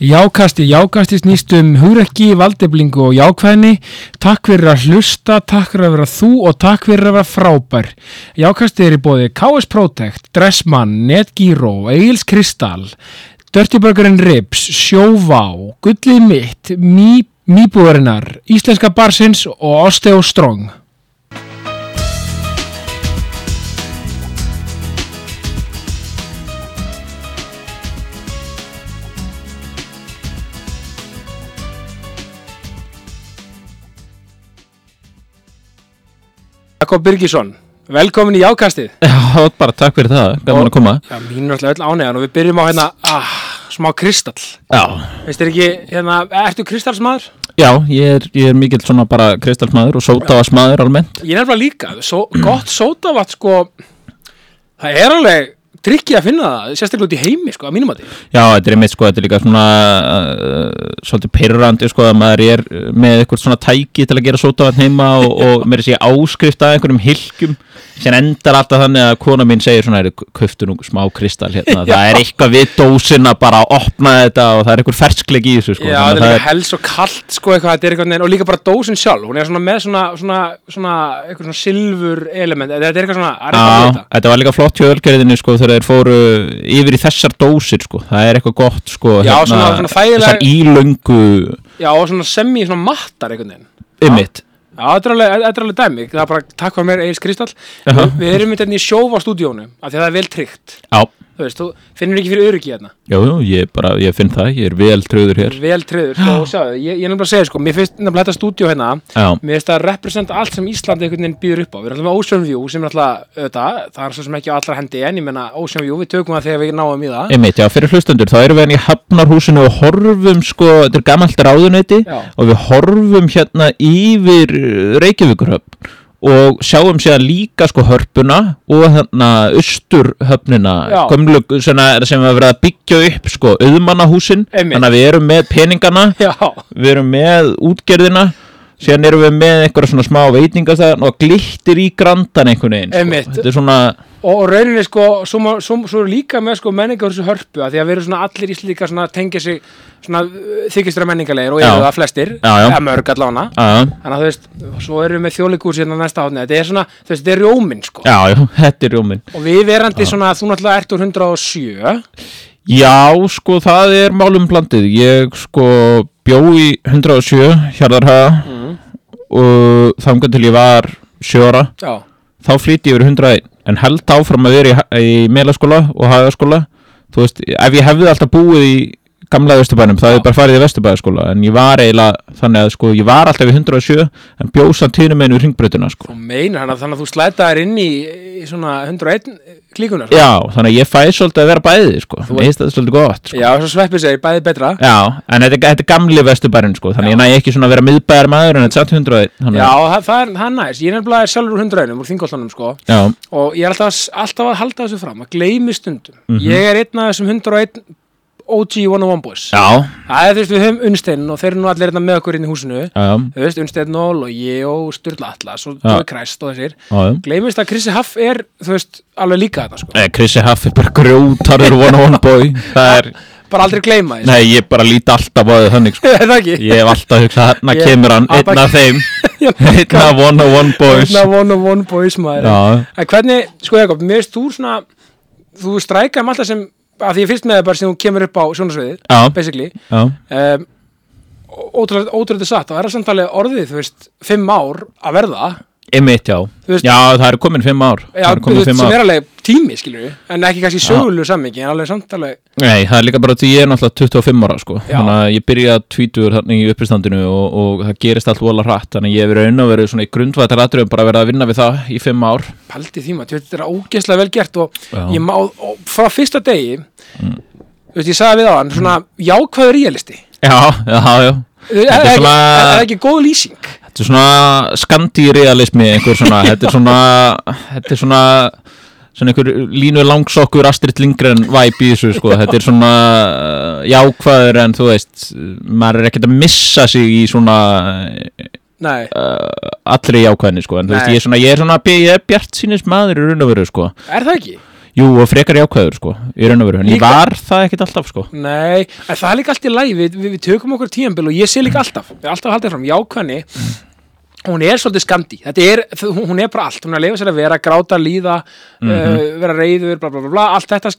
Jákasti, jákasti snýst um hugrekki, valdeflingu og jákvæðni. Takk fyrir að hlusta, takk fyrir að vera þú og takk fyrir að vera frábær. Jákasti er í bóði KS Protect, Dressmann, Netgyro, Eils Kristall, Dirty Burgerinn Ribs, Sjóvá, Gullið mitt, Mýbúðarinnar, Íslenska Barsins og Osteo Strong. Jakob Birgisson, velkomin í Jákastið. Já, bara takk fyrir það, gaman að koma Já, mín er alltaf öll ánægðan og við byrjum á hérna, ah, smá kristall. Já, Veist þér ekki, hérna, ertu kristallsmaður? já ég, er, ég er mikill svona bara kristalsmaður og sótavasmaður almennt Ég er nefnilega líka, Só, gott sótavat, sko, það er alveg trikkið að finna það, sérstaklega út í heimi, sko, að mínum að því. Já, þetta er einmitt sko, þetta er líka svona uh, svolítið pyrrandi sko að maður er með eitthvað svona tæki til að gera sótavatn heima og, og mér er sé áskrift að einhverjum hilkjum sem endar alltaf þannig að kona mín segir svona, köftu nú smá kristall hérna, það er eitthvað við dósina bara að opna þetta og það er einhver ferskleik í þessu sko, Já, þetta er líka hels og kalt, sko, eitthvað, þetta er eitthvað, neginn, og líka bara dósin sjálf, hún er svona með svona, svona, svona, eitthvað svona silfur element, þetta er eitthvað svona, eitthvað þetta. var líka flott hjá ölgerðinni sko þegar þeir fóru yfir í þessar dósir sko, það er eitthvað gott sko Já, svona- svona þægileg- þessar ílöngu Já, og svona semi, svona mattar einhvern veginn. ymmit Já, þetta er alveg, alveg dæmi, það er bara takk fyrir mér Egil Kristall. Jaha. Við, við erum þetta í sjófa stúdíónu, af því að það er vel tryggt. Já, Þú veist, þú finnur ekki fyrir öryggi hérna. jú, jú, ég bara, ég finn það, ég er vel tröður hér Vel tryggður, sko, og sjáðu, ég, ég er nefnilega að segja, sko, mér finnst nefnilega þetta stúdíó hérna, Já, mér finnst það að representa allt sem Íslandi einhvern veginn býður upp á. Við erum alltaf með Ocean View, sem er alltaf, auðvitað, það er svo sem ekki á allra hendi, en ég menna Ocean View, við tökum það þegar við náum í það. ymmit, já, fyrir hlustendur, þá erum við henni í Hafnarhúsinu og horfum sko, þetta er gamalt ráðuneyti Já. og við horfum hérna yfir Reykjavíkurhöfn og sjáum sér líka sko hörpuna og hérna austurhöfnina Já. gömlu sem að, að vera að byggja upp sko auðmannahúsin. Þannig að við erum með peningana. Já, við erum með útgerðina síðan erum við með einhverja svona smá veitingastæðan og glittir í grandan einhvern veginn sko. þetta er svona og, og rauninni, sko, svo, svo, svo líka með, sko, menningar þessu hörpu, að því að við erum svona allir íslíka svona tengja sig, svona þykistra menningarlegir og Já. eru það flestir, Já, já. eða mörg að, Þannig að þú veist, svo erum við með þjóðleikús hérna næsta átni, þetta er svona, þú veist, þetta er rjóminn sko. já, já, þetta er rjóminn Og við verandi svona, þú náttúrulega ert úr 107, Já, sko, það er málum blandið. Ég, sko, bjó í 107 hjarðarhaga mm. og þangað til ég var sjóra. já, Þá flýtti ég yfir 101, en held áfram að vera í, í melaskóla og hagaskóla. Þú veist, ef ég hefði alltaf búið í gamla vesturbænum, það hefði bara farið í vesturbæðaskóla, en ég var eiginlega, þannig að, sko, ég var alltaf í 107, en bjóðsamt hínum einu í ringbrutuna, sko. þú meinar hann að þannig að þú slætaðir inn í, í svona 101 klíkunar. Sko. Já, þannig að ég fæ svolítið að vera bæðið, sko. Þú Mér finnst þetta svolítið gott, sko. Já, svo sveppið segir, bæði betra. Já, en þetta, er- þetta er gamli vesturbærin sko, þannig Já. ég næ ekki svona að vera miðbæjar maður en þetta er samt 100 Og ég er alltaf, alltaf að halda þessu fram, að gleymi stundum. Mhm. Ég er einn af þessum 101 OG 101 boys. já, Það er þú veist, við höfum Unnstein og þeir eru nú allir hérna með okkur inn í húsinu. já, Þú veist, Unnstein og ég og Sturla Atlas og. Dói Kræst og þessir. já. Gleymist að Krissi Haff er, þú veist, alveg líka þetta sko. Eh, Chrissy Huff er bara grjótarður one on one boy það er, Bara aldrei gleyma þessu. nei ég bara líti alltaf á þau þannig sko, Er það ekki? ég hef alltaf hugsað hérna kemur hann, Alltaf- einn af þeim einn af one on one boys Hérna one on one boys maður. já, En hvernig, sko Jakob, mér veist þú svona, þú strækar um alltaf sem, að því ég fyrst með það bara sem þú kemur upp á sjónasviðið, já, basically. Um, ótrúlega, ótrúlega satt, og er það samtalið orðið, þú veist, fimm ár að verða, einmitt já veist- já, það er komin fimm ár já, það er komin fimm sem ár er alveg tími, skilur við, en ekki kannski sögulegu sammingi, en alveg samtalið, Nei, það er líka bara því ég er náttúrulega 25 ára sko. Já. þannig að ég byrja tvítur þannig í uppistandinu og, og það gerist allt vola hratt þannig að ég hef verið raun og verið svona í grundvættar atriðum bara verið að vinna við það í 5 ár paldi tíma, þetta er ógeðslega vel gert og Já. ég má, og frá fyrsta degi, þú veist, ég sagði við á hann, svona realisti. Já, já, já Er, er, er ekki góð lýsing? Þetta er svona skandi-realismi einhver svona, þetta er svona þetta er svona svona einhver línu langsokkur Astrid Lindgren væp í þessu sko, þetta er svona uh, jákvæður en þú veist maður er ekkert að missa sig í svona Nei, uh, allri jákvæðinni sko, en þú veist ég er svona, ég er svona ég er bjart sínis maður í raun og veru sko. Er það ekki? Jú, og frekar jákvæður sko, í raun og veru, en ég var það ekkit alltaf sko. Nei, það er líka allt í læg við, við, við tökum okkur tíambil og ég sé líka alltaf við alltaf haldið fram, jákvæðni hún er svolítið skandi þetta er, hún er bara allt, hún er að lifa sér að vera gráta, líða, uh, vera reyður bla bla bla bla, allt þetta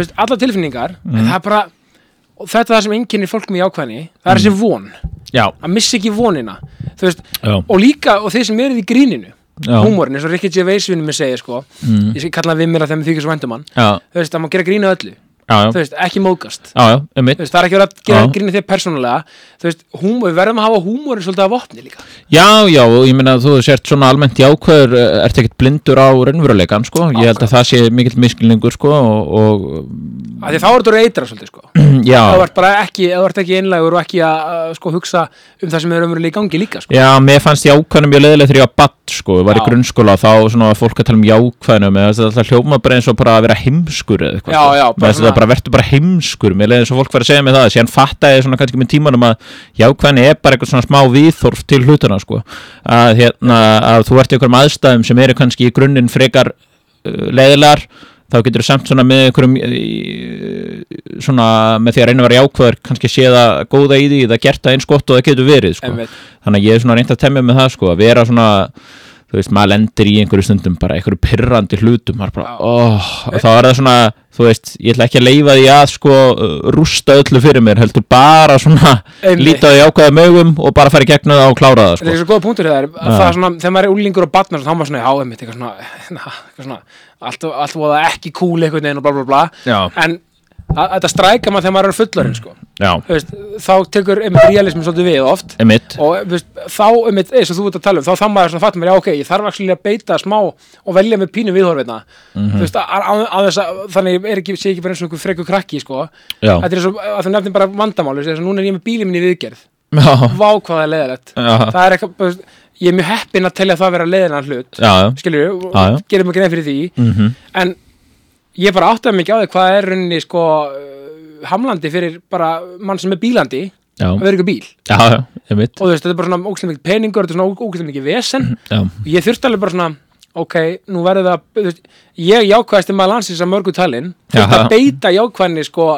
veist, alla tilfinningar, en það er bara þetta er það sem enginn fólk með jákvæðni það er þessi von, Já, að missa ekki vonina. Veist, og líka og þeir sem eru í gríninu húmórin, eins og Ricky Gervais vinnum mig segir sko, Mm. ég kalla hann við mér að þeim þykir svo já, þú veist, að maður gera grínu öllu, já, já, veist, ekki móðgast. Já, veist, það er ekki verið að gera Já. grínu þér persónulega. Veist, við verðum að hafa húmórin svolítið af vopni líka. Já, já, og ég meina að þú sért svona almennt jákvæður, eh, ert ekkert blindur á raunveruleikan, sko, ég held að það sé mikill miskilningur, sko, og, þá er þetta eitra svolítið sko. Já, þá ert bara ekki, þú ert ekki einlægur og ekki að sko hugsa um það sem er umverulega í gangi líka sko. Já, mér fannst jákvæðnum mjög leðileg þegar ég var batt, sko, ég var í grunnskóla þá svona fólk að tala um jákvæðnum eða bara verður bara heimskur, mér leiði eins og fólk var að segja mig það, síðan fattaði ég svona kannski með tímanum að jákvæðni er bara eitthvað svona smá viðþorf til hlutuna, sko, að hérna, að þú ert í einhverjum aðstæðum sem eru kannski í grunninn frekar uh, leiðilegar þá getur þú samt svona með einhverjum svona með því að reyna að vera jákvæður kannski sé það góða í því það gert það eins gott og það getur verið sko. Þannig að ég er svona reynd að temja með það sko, að vera svona þú veist, maður lendir í einhverju stundum bara einhverju pyrrandi hlutum bara, oh, þá er það svona þú veist, ég ætla ekki að leifa því að sko uh, rústa öllu fyrir mér, heldur bara svona líta því jákvæða mögum og bara fara í gegnum það og klára það þetta er sko. svo góða punktur það er það er svona, þegar maður er úlingur og batnar þá er maður svona, já, einmitt, eitthvað svona, eitthvað svona allt, allt voða ekki cool einhvern veginn og bla bla bla. Já. en þetta strækja maður þegar maður er fullorinn sko. Veist, þá tekur einmitt realismin svolítið við oft. Emitt og veist, þá, einmitt, eins og þú ert að tala um þá þá maður svona fattum mér, já ok, ég þarf að beita smá og velja með pínu viðhorfina þú veist, að, að, að þess að þannig er ekki, sé ekki bara eins og einhver freku krakki sko, þetta er eins og að þú nefnir bara vandamáli, þess að núna er ég með bílið minni viðgerð. Já, vá hvað það er leðilegt það er eitthvað, ég er mjög heppinn að telja það að vera leðilega hlut, og gerum ekki nefn fyrir því, Mm en ég bara áttaði ekki á því hvað er rauninni sko uh, hamlandi fyrir bara mann sem er bílandi já, að vera ykkur bíl. Já, já, og þú veist, þetta er bara svona ógæslega mikið peningur, þetta er svona ógæslega mikið vesen. Já, og ég þurfti alveg bara svona ok, nú verður það, veist, ég jákvæðist maður landsins að mörgu talin. Að beita jákvæðni sko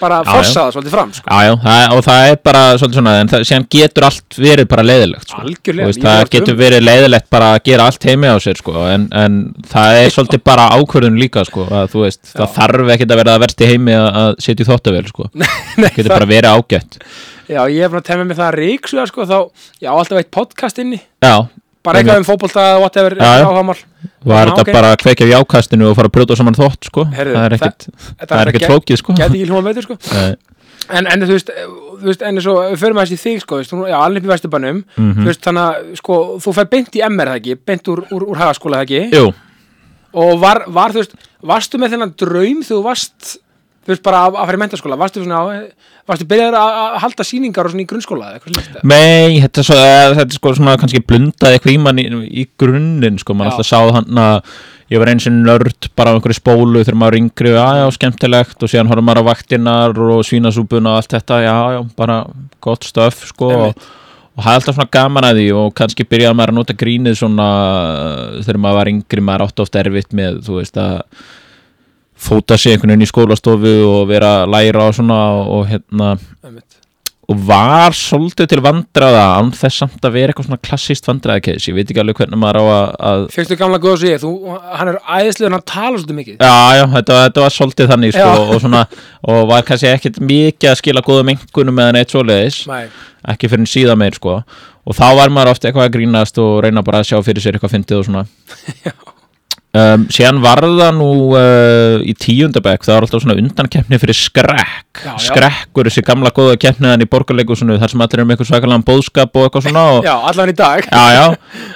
bara forsa það svolítið fram sko. Já, já, það, og það er bara svolítið svona, en það, sem getur allt verið bara leiðilegt, sko. Veist, það getur um- verið leiðilegt bara að gera allt heimi á sér, sko, en, en það er svolítið bara ákvörðun líka, sko, að veist, það þarf ekkert að vera að verst í heimi að, að setja í þóttavél, sko, Nei, getur það, bara verið ágætt. já, ég bara að temja mig það að ríksuga sko, þá, já, alltaf eitt podcast inni Já, bara eitthvað um fótbolta, whatever, áhagamál var þetta ok. bara að kveikja í ákastinu og fara að brjóta saman þótt, sko, Heyrðu, það er ekkert, það er ekkert flókið, sko. veitur sko. En, en þú veist, þú veist, en svo við förum að þessi þig sko, alveg í Vesturbænum þú veist, þannig að, sko, þú fær beint í MR það ekki, beint úr, úr, úr hagaskóla það ekki? Jú, og var, var, þú veist, varstu með þennan draum þú varst, þú veist, bara að, að fara í mentaskóla, varstu svona, á- varstu byrjaður að, að halda sýningar og svona í grunnskóla Nei, þetta er, svo, eh, þetta er sko svona kannski blundaði eitthvað í mann í, í grunninn sko, maður Já. alltaf sá hann að ég var eins og nörd bara á einhverju spólu þegar maður yngri, já já, skemmtilegt og síðan horfum maður á vaktinnar og svínasúpuna og allt þetta, já já, bara gott stöf sko. Og, og hafði alltaf svona gaman að því og kannski byrjaði maður að nota grínið svona eh, þegar maður var yngri, maður átti oft erfitt með, þú veist að fóta sig einhvern veginn í skólastofu og vera að læra og svona og hérna og var svolítið til vandraða án þess samt að vera eitthvað svona klassíst vandræðakeis ég veit ekki alveg hvernig maður á að, Fyrstu gamla góða sig, þú, hann er æðislegur, hann talar svolítið mikið. Já, já, þetta, þetta var svolítið þannig sko, og, svona, og var kannski ekkit mikið að skila góðum engunum með neitt svoleiðis. Nei, ekki fyrir en síða meir sko. Og þá var maður ofta eitthvað að grínast og reyna bara að sjá fyrir sér eitthvað fyndið og svona um, síðan var það nú uh, í tíundabæk það var alltaf svona undankeppni fyrir skrekk. Já, já. skrekkur, þessi gamla góða keppniðan í borgarleikusinu þar sem allir er með eitthvað svakalega bóðskap og eitthvað svona og, já, allan í dag. Já, já,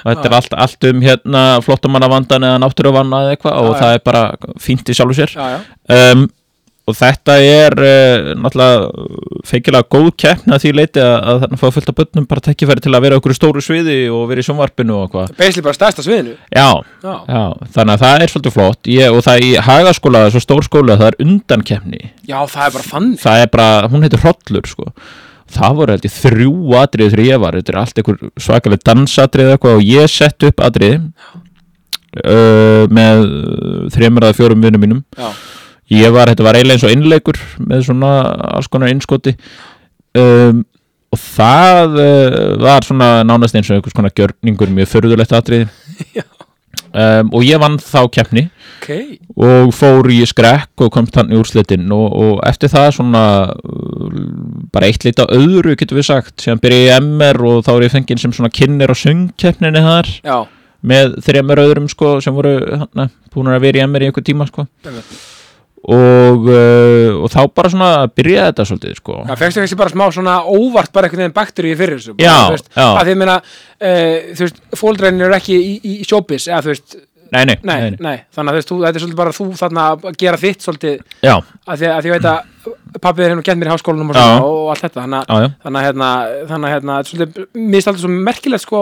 og þetta er allt, allt um hérna flottamannavandan eða náttúruvanna eða eitthvað og Já, já. það er bara fínt í sjálfu sér. Já, já, um, og þetta er uh, náttúrulega feikilega góð keppni að því leiti að, að þarna fá fullt af bönnum bara tekkifæri til að vera okkur stóru sviði og vera í sjónvarpinu og eitthvað. Basically bara stærsta sviðinu. Já, Já, já, þannig að það er svolítið flott. Ég, og það í hagaskóla, svo stór skóla það er undankeppni. Já það er bara fann það er bara, hún heitir Hrollur sko. Það voru held ég þrjú atrið var, þetta er allt einhver svakaleg dansatrið eitthvað og ég sett upp atrið uh, með þremur eða fjórum vinnum mínum. Já, ég var, þetta var eiginlega eins og innleikur með svona alls konar innskoti. Um, og það uh, var svona nánast eins og einhvers konar gjörningur mjög förðulegt atrið Já. um, og ég vann þá keppni ok. og fór í skrekk og komst hann í úrslitin og, og eftir það svona uh, bara eitt lit á öðru getur við sagt, síðan byrja í MR og þá er ég fenginn sem svona kynir á söngkeppninni þar Já, með þremur öðrum sko sem voru hana, búin að vera í MR í einhver tíma sko. Einmitt. Og, uh, og þá bara svona byrjaði þetta svolítið sko. Já, fegstu kannski bara smá svona óvart bara einhvern veginn bakteríu fyrir þessu bara, Já, veist, já. að því meina uh, þú veist, fóldrænir eru ekki í, í showbiz eða þú veist, nei, nei, nei, nei, þannig að þú veist, þetta er svolítið bara þú þarna að gera þitt svolítið Já, að því að, ég veit að pappið er hérna og kent mér í háskólanum og, og, allt þetta. Þannig að, hérna, þannig að hérna, þetta er svolítið, mér finnst alltaf svo merkilegt sko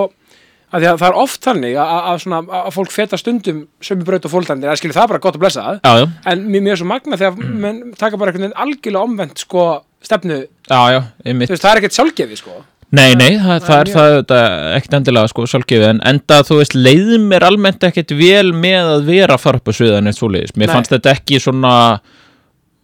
að það er oft þannig að, að, svona, að fólk feta stundum sömu braut og skilja það er bara gott að blessa það. Já, en mér er svo magna þegar menn taka bara einhvern veginn algjörlega omvend sko stefnu, já, veist, það er ekkert sjálfgefi sko. Nei, nei, það, það er það auðvitað ekkert endilega sko sjálfgefið. En enda þú veist leiði mér almennt ekkert vel með að vera að fara upp á sviðan eitt svoleiðis, mér Nei. fannst þetta ekki svona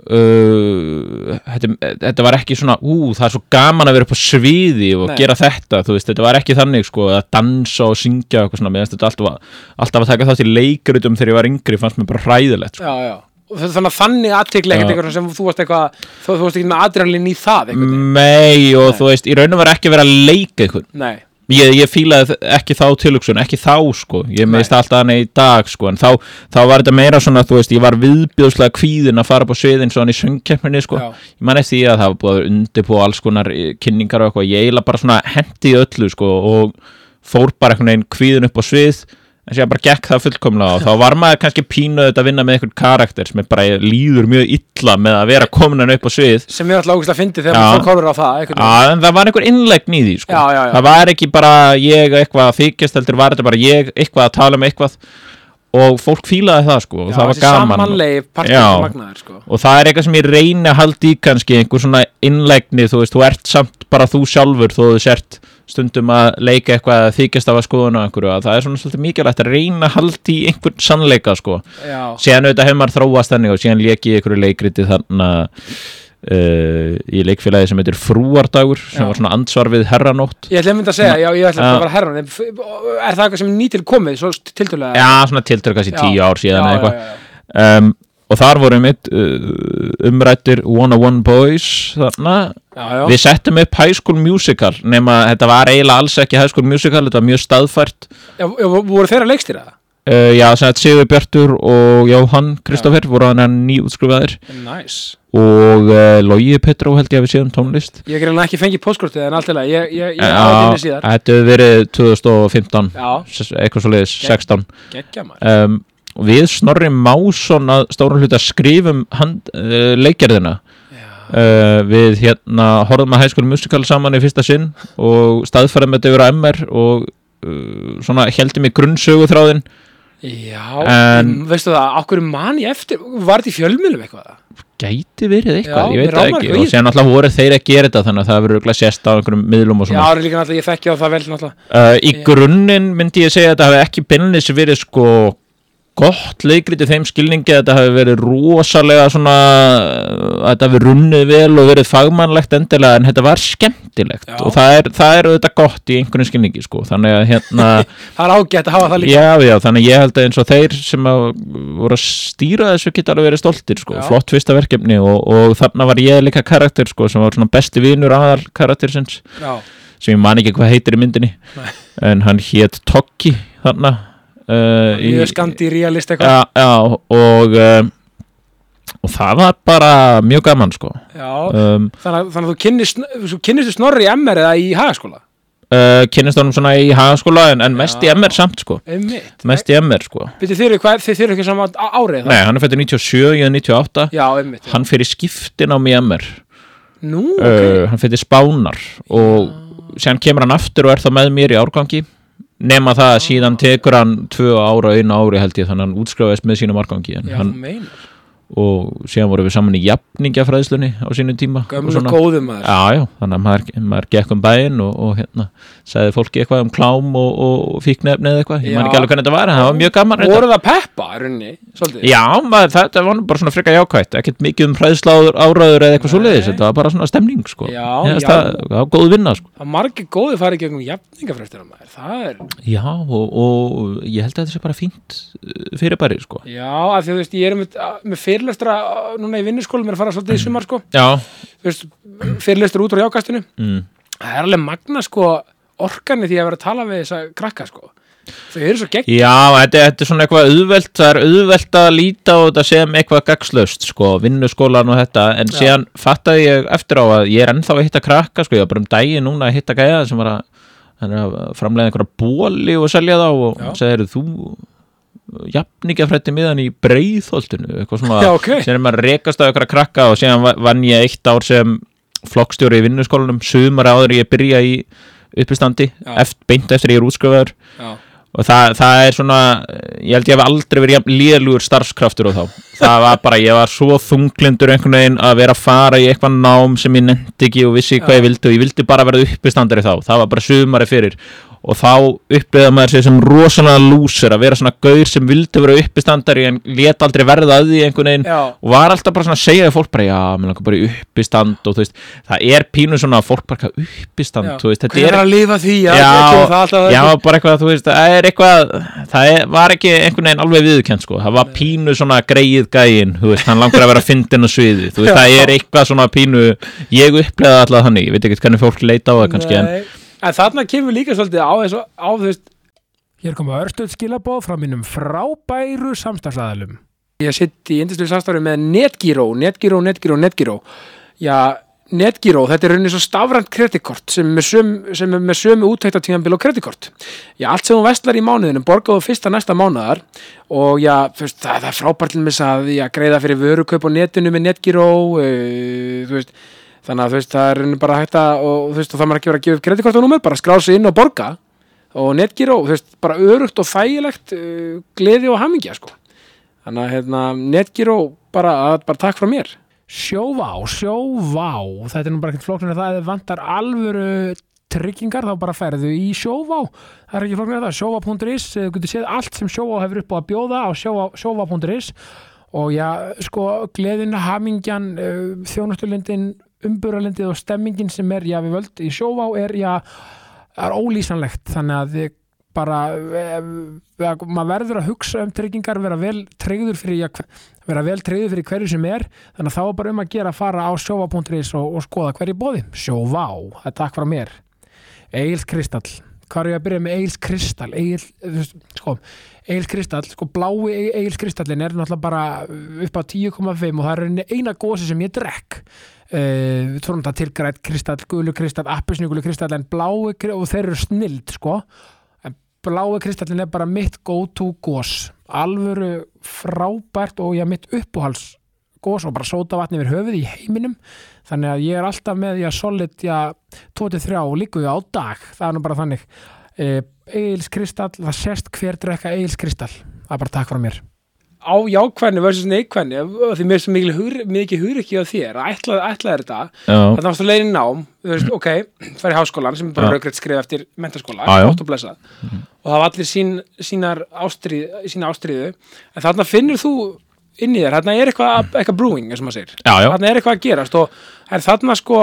uh, þetta, þetta var ekki svona ú, það er svo gaman að vera upp á sviði og Nei. gera þetta, þú veist, þetta var ekki þannig sko að dansa og syngja og eitthvað svona finnst þetta alltaf, alltaf að taka þátt í leikrutum þegar ég var yngri, fannst mér bara hræðilegt sko. já, já. Það- þannig að þannig Já. eitthvað sem þú varst eitthvað þú, þú varst ekki með adrenalin í það veginn Nei, og Nei. þú veist, í raunum var ekki verið að leika eitthvað nei, Ég, ég fílaði ekki þá tilhugsun, ekki þá sko, ég meðist alltaf hann í dag sko, en þá, þá var þetta meira svona, þú veist, ég var viðbjóðslega kvíðin að fara upp á sviðin svo hann í söngkeppninni sko, Já. ég man eftir því að það var búið að undirbúa alls konar eh, kynningar og eitthvað, ég eiginlega bara svona hendi öllu sko og fór bara einhvern veginn kvíðin upp á svið, en sér bara gekk það fullkomlega og þá var maður kannski pínuð að vinna með einhvern karakter sem bara líður mjög illa með að vera komin hann upp á svið. Sem er alltaf ógust að fyndi þegar fólk horfir á það. Já, en það var einhver innlegn í því sko. Já, já, það var ekki bara ég eitthvað að þykjast heldur var þetta bara ég eitthvað að tala um eitthvað. Og fólk fílaði það sko og það var gaman. magnaður sko. Og það er eitthvað sem ég reyni að halda í kannski einhver svona innlegni þú veist, þú ert samt bara þú sjálfur þú stundum að leika eitthvað að þykjast af að skoðuna einhverju að það er svona svolítið mikilvægt að reyna að halda í einhvern sannleika sko. Já, síðan auðvitað hefur maður þróast þannig og síðan lék ég einhverju leikriti þannig uh, í leikfélagi sem heitir Frúardagur sem Já. var svona ansvar við herranótt. Ég ætla einmitt að segja, já, ég ætla að vera herran en f- er það eitthvað sem nýtil komið, svo já, svona tildur kannski tíu ár síðan já, já. um, og þar voru mitt uh, umrættir One on One Boys þarna. Já, já. við settum upp High School Musical nema þetta var eiginlega alls ekki High School Musical þetta var mjög staðfært. Já, voru þeirra leikstýra það? uh, já, Sigur Bjartur og Jóhann Kristoffer voru hann nýútskrifaðir. Nice. Og uh, Logi Petró held ég að við séum tónlist. Ég er ekki fengið postkortið en allt í lagi, ég, ég, ég Já, hafa þetta hefur verið 2015 Já, s- eitthvað svo leiðis, Gegn- 16 geggja maður. Um, og við Snorri Másson að stórum hluta skrifum hand, uh, leikjarðina uh, við hérna horfðum að High School Musical saman í fyrsta sinn og staðfærum þetta yfir á MR og uh, svona heldum í grunnsögu þráðin Já, En- en, veistu það, okkur man ég eftir Var þetta í fjölmjölum eitthvað? gæti verið eitthvað, Já, ég veit það ekki. og sér náttúrulega voru þeir að gera þetta þannig að það verður örugglega sést á einhverjum miðlum og Já, svona. er líka náttúrulega, ég þekki á það vel náttúrulega. Í Já. grunninn myndi ég segja að þetta hafi ekki beinlis verið sko gott leikriti þeim skilningi að þetta hafi verið rosalega svona að þetta hafi runnið vel og verið fagmannlegt endilega en þetta var skemmtilegt. Já. og það er, það er auðvitað gott í einhvern skilningi sko. Þannig að hérna Það er ágætt að hafa það líka. Já já þannig að ég held að eins og þeir sem að voru að stýra þessu geta alveg verið stoltir sko. Já. flott fyrsta verkefni og, og þarna var ég líka karakter sko sem var svona besti vinur aðal karaktersins. Já, sem ég man ekki hvað heitir í myndinni. Nei. en hann hét Tokki þarna. í- mjög skandi realist eitthvað. Já, já, og um, og það var bara mjög gaman sko. Já, um, þannig, að- þannig að þú kynnist, þú kynnistu snorri í MR eða í hagaskóla? uh, kynnist honum svona í hagaskóla en, en mest í. MR samt sko. Einmitt. Mest í MR sko. Byrju eru hvað, þið eru ekki saman árið það? nei, hann er fættur 97, ég er 98 Já, einmitt hann fyrir skiptin á mig MR Nú, ok. uh, hann fyrir spánar og síðan kemur hann aftur og er þá með mér í árgangi nema það að síðan tekur hann tvö ára einu ári held ég þannig að hann útskrifaðist með sínum árgangi en Já, hann, og síðan vorum við saman í jafningjafræðslunni á sínum tíma og gömlu góðum maður. Já, já, þannig að maður, maður gekk um bæinn og, og hérna, sagði fólki eitthvað um klám og, og fíknefni eða eitthvað, ég man ekki alveg hvernig þetta var, það var mjög gaman voru það peppa svolítið? Já, maður, þetta var bara svona frika jákvætt ekkert mikið um hræðsláður áræður eða eitthvað svoleiðis, þetta var bara svona stemning sko. Já, það, það var góð vinna sko. það margir góði farið gegnum jafningafræstina er, er fyrirlestra uh, núna í vinnuskólum mér að fara svolítið í sumar sko. Fyrirlestur út á jákastinu mm. það er alveg magna sko orkani því að vera að tala við þessa krakka sko. Þau eru svo gegn Já, þetta, þetta er svona eitthvað auðvelt það er auðvelt að líta á þetta sem eitthvað gagslaust, sko, vinnuskólan og þetta. En Já. síðan fattaði ég eftir á að ég er ennþá að hitta krakka, sko, ég var bara um daginn núna að hitta gæða sem var að, er að framlega einhverja bóli og selja þá og segir þú jafningafrætti miðan í breiðholtinu eitthvað svona, Já, ok. sem er maður að rekast á einhverja krakka og síðan va- vann ég eitt ár sem flokkstjóri í vinnuskólanum sumar áður ég byrja í uppistandi, Já. eft, beint eftir ég er útskrifaður já, og það, það er svona ég held ég hef aldrei verið lélugur starfskraftur og þá, það var bara ég var svo þunglindur einhvern veginn að vera að fara í eitthvað nám sem ég nefndi ekki og vissi hvað Já. ég vildi og ég vildi bara verða uppistandari þá, það var bara sumari fyrir og þá upplýða maður sér sem rosalega lúsir að vera svona gaur sem vildi vera uppistandari en let aldrei verða að því einhvern veginn. Já, og var alltaf bara svona að segja við fólk bara já, mér langar bara í uppistand. Og þú veist, það er pínu svona að fólk bara "Hvað, uppistand, já. þú veist, þetta hver er er að lifa því? Já, Já, það Já, bara eitthvað, þú veist, það er eitthvað það er, var ekki einhvern veginn alveg viðkjönd sko, það var pínu svona greið gæin þú veist, hann langar að vera fyndin á sviði þú veist, það er eitthvað svona pínu ég upplegaði alltaf þannig, ég veit ekki hvernig fólk leita á það kannski, Nei. en þarna kemur líka svolítið á þessu á veist Hér koma örstuð skilabóð frá mínum frábæru samstagsæðalum. Ég sitt í indislu samstarfi með Netgyro, Netgyro, Netgyro, Netgyro. Já, Netgyro, þetta er rauninni svo stafrænt kreditkort sem er með sömu, úttæktatíðanbíl og kreditkort. Já, allt sem þú vestlar í mánuðinu borgaðu fyrsta næsta mánuðar og já, veist, það, það er frábært til að já, greiða fyrir vörukaup á netinu með Netgyro, uh, þú veist, þannig að þú veist, það er bara hægt að, og þú veist, og það maður ekki vera að gefa upp kreditkortunúmer, bara skrá sig inn og borga og Netgyro, þú veist, bara örugt og þægilegt uh, gleði og hamingja, sko. Þannig að, hérna, Netgyro, bara, að- bara takk frá mér. Sjóvá, sjóvá, þetta er nú bara ekkert flóknir að það vantar alvöru tryggingar þá bara ferðu í sjóvá það er ekki flóknir að það, sjóvá.is þú getur séð allt sem sjóvá hefur upp á að bjóða á sjóvá- sjóvá.is og já, sko, gleðin, hamingjan uh, þjónustulindin umburalindið og stemmingin sem er, já, við völd í sjóvá er, já, er ólýsanlegt. Þannig að þið bara eh, eh, maður verður að hugsa um tryggingar vera vel tryggður fyrir já, vera vel tryggður fyrir hverju sem er. Þannig að þá er bara um að gera að fara á sjóvá.is og, og skoða hverju bóði sjóvá, það er takk frá mér. Egil Kristall. Hvað er ég að byrja með Egil Kristall þú veist, sko, Egil Kristall sko, blái Egil Kristallin er náttúrulega bara upp á 10,5 og það er eina gósi sem ég drekk uh, við tórum þetta til grætt kristall, gulu kristall, appisnugulu kristall en blái kri- og þeir eru snild sko. En blái kristallin er bara mitt go to gós alvöru frábært og já mitt uppáhals gós og bara sóta vatni yfir höfuð í heiminum. Þannig að ég er alltaf með já solid já 23 og líku á dag. Það er nú bara þannig. Uh, Egils kristall, það sést hver drekka Egils kristall, það er bara takk frá mér á jákvæðinu versus neikvæðinu því mér er svo mikið hugur ekki á þér að ætla, ætla er þetta Þannig varstu leiðin nám, veist, ok, fær í háskólan sem er bara raugrætt skrif eftir mentaskóla, gott og blessað. Og það var allir sín, sínar ástrið, sína ástriðu, en þarna finnur þú inn í þér, þarna er eitthvað, eitthvað brewing, eins og maður segir, já, já, þarna er eitthvað að gerast og er þarna sko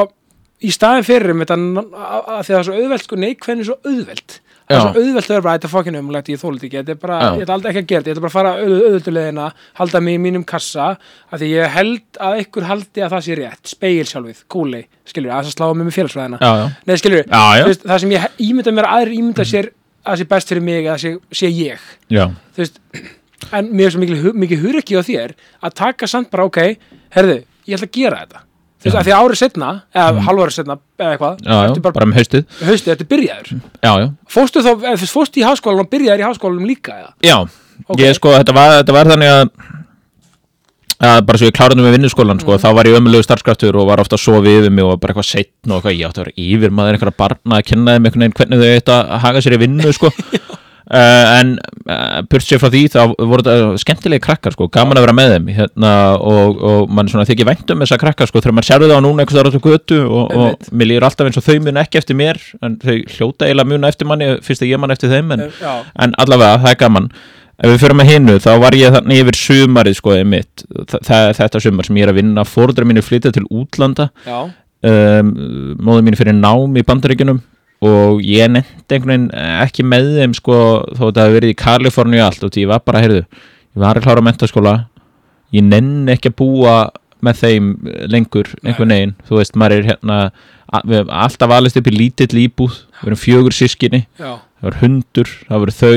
í staðin fyrir um þetta, að að því að það er svo auðvelt, sko, neikvæðin er svo auðvelt það er svo auðvelt að vera bara, þetta er fokkin umlægt, ég þólit ekki, þetta er bara, Já. ég ætla aldrei ekki að gera þetta, ég ætla bara að fara auð, auðvöldulegina, halda mig í mínum kassa, af því ég held að ykkur haldi að það sé rétt, speil sjálfið, kúli, skilur, að það sláða mig með félagsfræðina. já, já, Nei, skilur, já, já, veist, það sem ég ímynda mér að aðrir ímynda sér að það sé best fyrir mig, að það sé, sé ég, já, þú veist, en mér er svo mikil, hu- mikið hureki á þér að taka samt bara, ok, herðu, ég ætla að gera þetta. Þú veist, að því að árið setna, eða mm. halvárið setna, eða eitthvað, já, já, bara, bara með haustið haustið, ertu byrjaður. já, já, Fóstu þá, eða fóstu í háskólanum byrjaður í háskólanum líka, eða? já, Ok. ég sko, þetta var, þetta var þannig að að bara svo ég kláraði með vinnuskólan sko, þá var ég ömulegu starfskraftur og var ofta að sofa yfir mig og var bara eitthvað setn og eitthvað, ég átti að vera yfir maður einhverja barna að kenna þeim einhvern veginn hvernig þau eitt að haga sér í vinnu sko. Uh, en uh, burt sér frá því þá voru þetta skemmtilegi krakkar sko, gaman að vera með þeim hérna, og, og mann þykir vænt um þessa krakkar sko, þegar mann sérðu það á núna staðar á þessu götu og, og mér líður alltaf eins og þau mun ekki eftir mér en þau hljóta eiginlega muna eftir manni fyrst að ég man eftir þeim en, Já, en allavega það er gaman. Ef við fyrir með hinnu þá var ég þannig yfir sumarið sko það, þetta sumar sem ég er að vinna fórdra mínu flytja til útlanda. Um, móður mínu fyrir nám í bandaríkjunum og ég nefndi einhvern veginn ekki með þeim sko þó að það hefði verið í Kaliforníu allt og ég var bara, heyrðu, ég var að klára mentaskóla ég nenni ekki að búa með þeim lengur einhvern veginn, þú veist, maður er hérna við höfum alltaf alist upp í lítill íbúð við erum fjögur sískinni, já, það var hundur það voru þau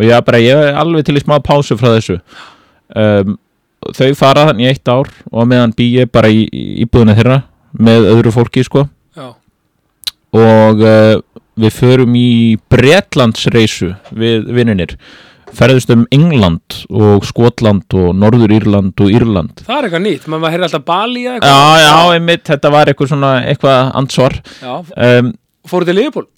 og ég var bara, ég er alveg til í smá pásu frá þessu. Um, þau fara þannig í eitt ár og meðan bý ég bara í, í íbúðinu þeirra með öðru fólki sko og uh, við förum í Bretlandsreisu við vinnunir. Ferðust um England og Skotland og Norður Írland og Írland. Það er eitthvað nýtt, maður maður heyrði alltaf Bali Já, já, einmitt, þetta var eitthvað svona eitthvað ansvar um, Fóruð til Liverpool?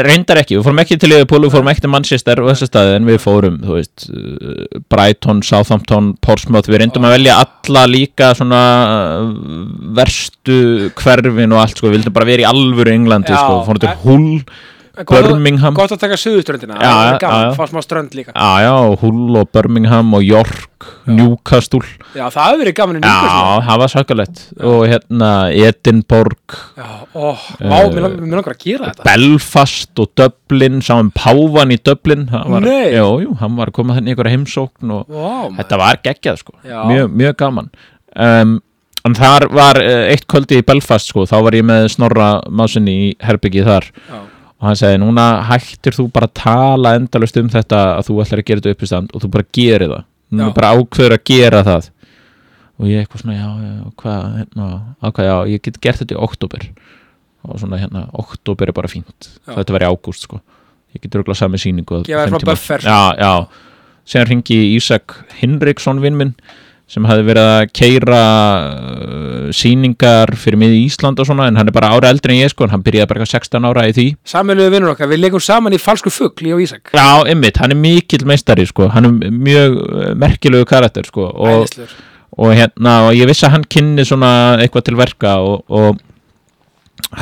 Reyndar ekki, við fórum ekki til Liverpool við fórum ekki til Manchester og þessa staði en við fórum, þú veist, uh, Brighton Southampton, Portsmouth, við reyndum að velja alla líka svona uh, verstu hverfin og allt, sko, við vildum bara vera í alvöru Englandi, sko, við fórum til Hull Birmingham. Gott að taka suðuströndina, Já, það er já, gaman, já. fá smá strönd líka. Já, já, Hull og Birmingham og York, Newcastle. Já, það hefur verið gaman í Já, Newcastle það var sakalett og hérna Edinborg Já, ó, vá, mér lang- mér langar að gera þetta. Belfast og Dublin sáum Pávan í Dublin. Nei. Jú, jú, hann var að koma þenni í einhverja heimsókn og þetta var geggjað sko. Já. mjög, gaman. Um, en þar var uh, eitt kvöldi í Belfast sko, þá var ég með Snorra Másinni í herbyggið þar. Já. Og hann segi, núna hættir þú bara að tala endalust um þetta að þú ætlar að gera þetta upp í stand og þú bara gerir það. Já. bara ákveður að gera það. Og ég eitthvað svona, já, já, hvað hérna, ákvað, já, ég get gert þetta í oktober og svona, hérna, oktober er bara fínt. Já. þetta var í ágúst, sko. Ég get röglega sami buffer. já, já, síðan ringi Ísak Hinriksson vinn minn sem hafði verið að keira uh, sýningar fyrir miði Ísland og svona en hann er bara ára eldri en ég sko en hann byrjaði bara eitthvað 16 ára í því. Sameinuðu vinnur okkar, við leikum saman í falsku ég og Ísak. Já, ymmit, hann er mikill meistari sko, hann er mjög uh, merkilegu karakter sko og, og hérna, og ég vissi að hann kynni svona eitthvað til verka og, og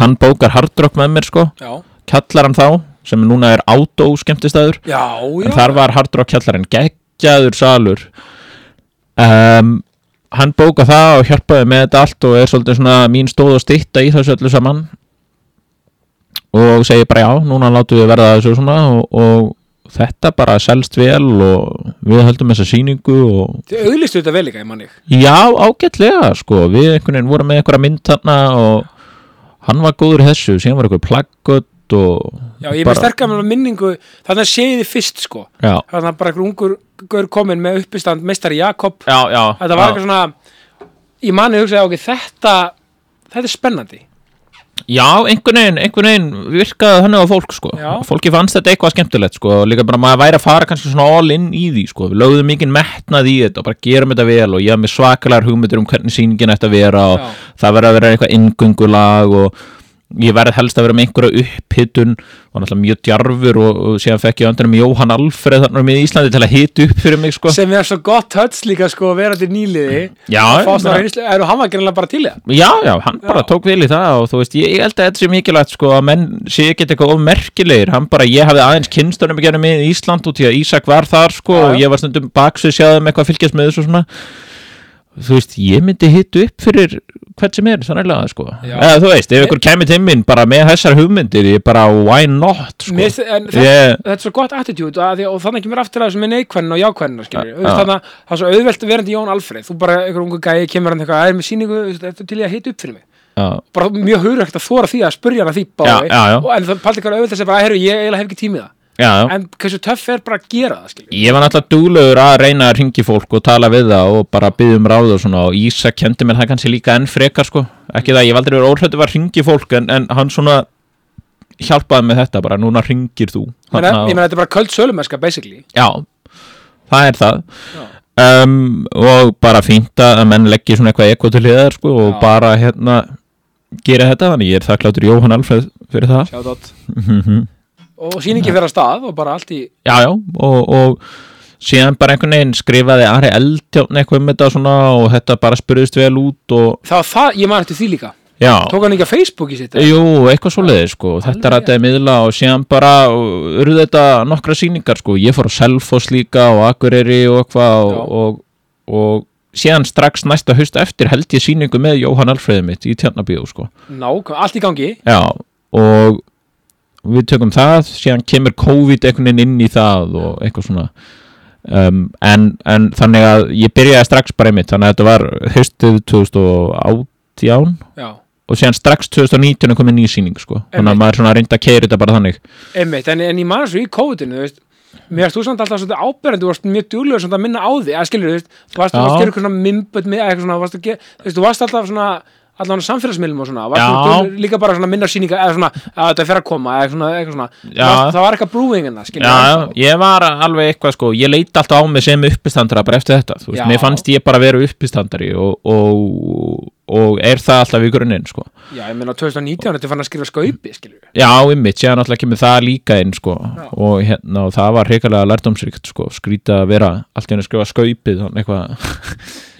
hann bókar hardrock með mér sko, Já, kjallar hann þá sem núna er átó skemmtistæður en þar var hardrock kjallarinn geggjaður salur um, hann bóka það og hjálpaði með þetta allt og er svolítið svona mín stóð og stytta í þessu öllu saman. Og segi bara já, núna látum við verða þessu svona og, og þetta bara selst vel og við höldum þessa sýningu og Þið auðlistu þetta vel líka, ég manni já, ágætlega sko, við einhvern veginn vorum með einhverja mynd þarna og hann var góður í þessu, síðan var eitthvað plaggött og Já, ég er með sterkar með minningu Þannig að séði þið fyrst, sko. Já, Þannig að bara einhver ungur gaur komin með uppistand meistari Jakob. Já, já, Þetta var eitthvað svona Ég manni hugsaði, ok, þetta Þetta er spennandi. Já, einhvern veginn, einhvern veginn virkaði þannig á fólk sko. Fólki fannst þetta eitthvað skemmtilegt sko og Líka bara maður væri að fara kannski svona all in í því sko. Við lögðum mikið metnað í þetta og bara gerum þetta vel Og ég haf með svakalar hugmyndir um hvernig sýningin ætti að vera Og Já. það verði að vera eitthvað inngöngulag Og ég verði helst að vera með einhverja upphittun Og náttúrulega mjög djarfur og, og síðan fekk ég öndanum Jóhann Alfreð þarna með Íslandi til að hita upp fyrir mig sko. Sem er svo gott töts líka, sko, að vera til nýliði. Já, Að reynslu. Er hann var gerðinlega bara til það. Já, já, hann bara Já. tók vel í það og þú veist, ég, ég held að þetta sé mikilvægt sko að menn sé ekki eitthvað of merkilegir. Hann bara, ég hafði aðeins kynstunum ekki með í Ísland út í að Ísak var þar sko já. og ég var stundum baksvið þú veist, ég myndi hitu upp fyrir hvert sem er, sannlega sko. Já. eða þú veist, ef ykkur kemur til minn bara með þessar hugmyndir, ég bara, why not sko? Mér þetta, ég, þetta er svo gott attitude að því, og þannig kemur aftur að þessu með neikvæðin og jákvæðin Já, já. þannig að það er svo auðvelt verandi Jón Alfreð. Þú bara, einhver ungu gæi, kemur hann eitthvað að er með síningu, þetta er til ég að hita upp fyrir mig? Já, bara mjög hugrægt að þóra því að spurja hann að því báði, Já, já, en það paldi eitthvað auðvelt að segja bara, herru, ég eiginlega hef ekki tímið það já, en hversu töff er bara að gera það, skilju Ég var náttúrulega duglegur að reyna að ringi fólk og tala við það og bara byggja um ráð og svona. Og Ísak kendi mér það kannski líka enn frekar sko. Ekki það, ég valdur verið óhrættu að ringi fólk en, en hann svona hjálpaði með þetta bara, núna ringir þú Þarna- ég meina, þetta er bara köld sölumeska, basically. Já, það er það. Um, og bara fínt að menn leggja svona eitthvað ekko til hliðar sko og Já. bara hérna gera þetta, þannig ég er þakkláttur Jóhann Alfreð fyrir það. Og sýningi fyrir að stað og bara allt í já, já, og, og síðan bara einhvern veginn skrifaði Ari Eldjárn eitthvað um þetta svona og þetta bara spurðist vel út og það var það, ég man eftir því líka. Já, tók hann ekki að Facebooki sitt jú, eitthvað svoleiði sko, þetta rættaði miðla og síðan bara urðu þetta nokkra sýningar sko, ég fór á Selfoss líka og Akureyri og eitthvað og, og, og síðan strax næsta haust eftir held ég sýningu með Jóhann Alfreði mitt í Tjarnabíu sko. Nák, allt í gangi. Já, og við tökum það, síðan kemur COVID einhvern veginn inn í það og eitthvað svona um, en, en þannig að ég byrjaði strax bara einmitt þannig að þetta var haustið 2018 já, og síðan strax 2019 er komið ný sýning sko. þannig Einmitt. að maður svona reyndi að keira þetta bara þannig einmitt, en, en ég man svo í COVID-inu, þú veist Mér varst þú samt alltaf svona áberandi, þú varst mjög djúlegur svona að minna á því, að skilur, þú þú varst, að gera eitthvað svona mimböld með, eitthvað svona, þú varst alltaf svona, allan á samfélagsmiðlum og svona, duglegur líka bara svona minna sýninga, eða svona, að þetta er fyrir að koma, eða svona, eitthvað svona. Varst- það var eitthvað brúing en það, skilur. Já, já, ég var alveg eitthvað sko, ég leiti alltaf á mig sem uppistandara bara eftir þetta, þú veist, mér fannst ég bara vera uppistandari og, og, og er það alltaf í grunninn sko? Já, ég meina 2019 þetta fann að skrifa skaupi, skilur. Já, ymmit, séðan alltaf kemur það líka inn sko. Og hérna og það var hrikalega lærdómsríkt sko, skrýta að vera allt í henni að skrifa skaupið þannig eitthvað.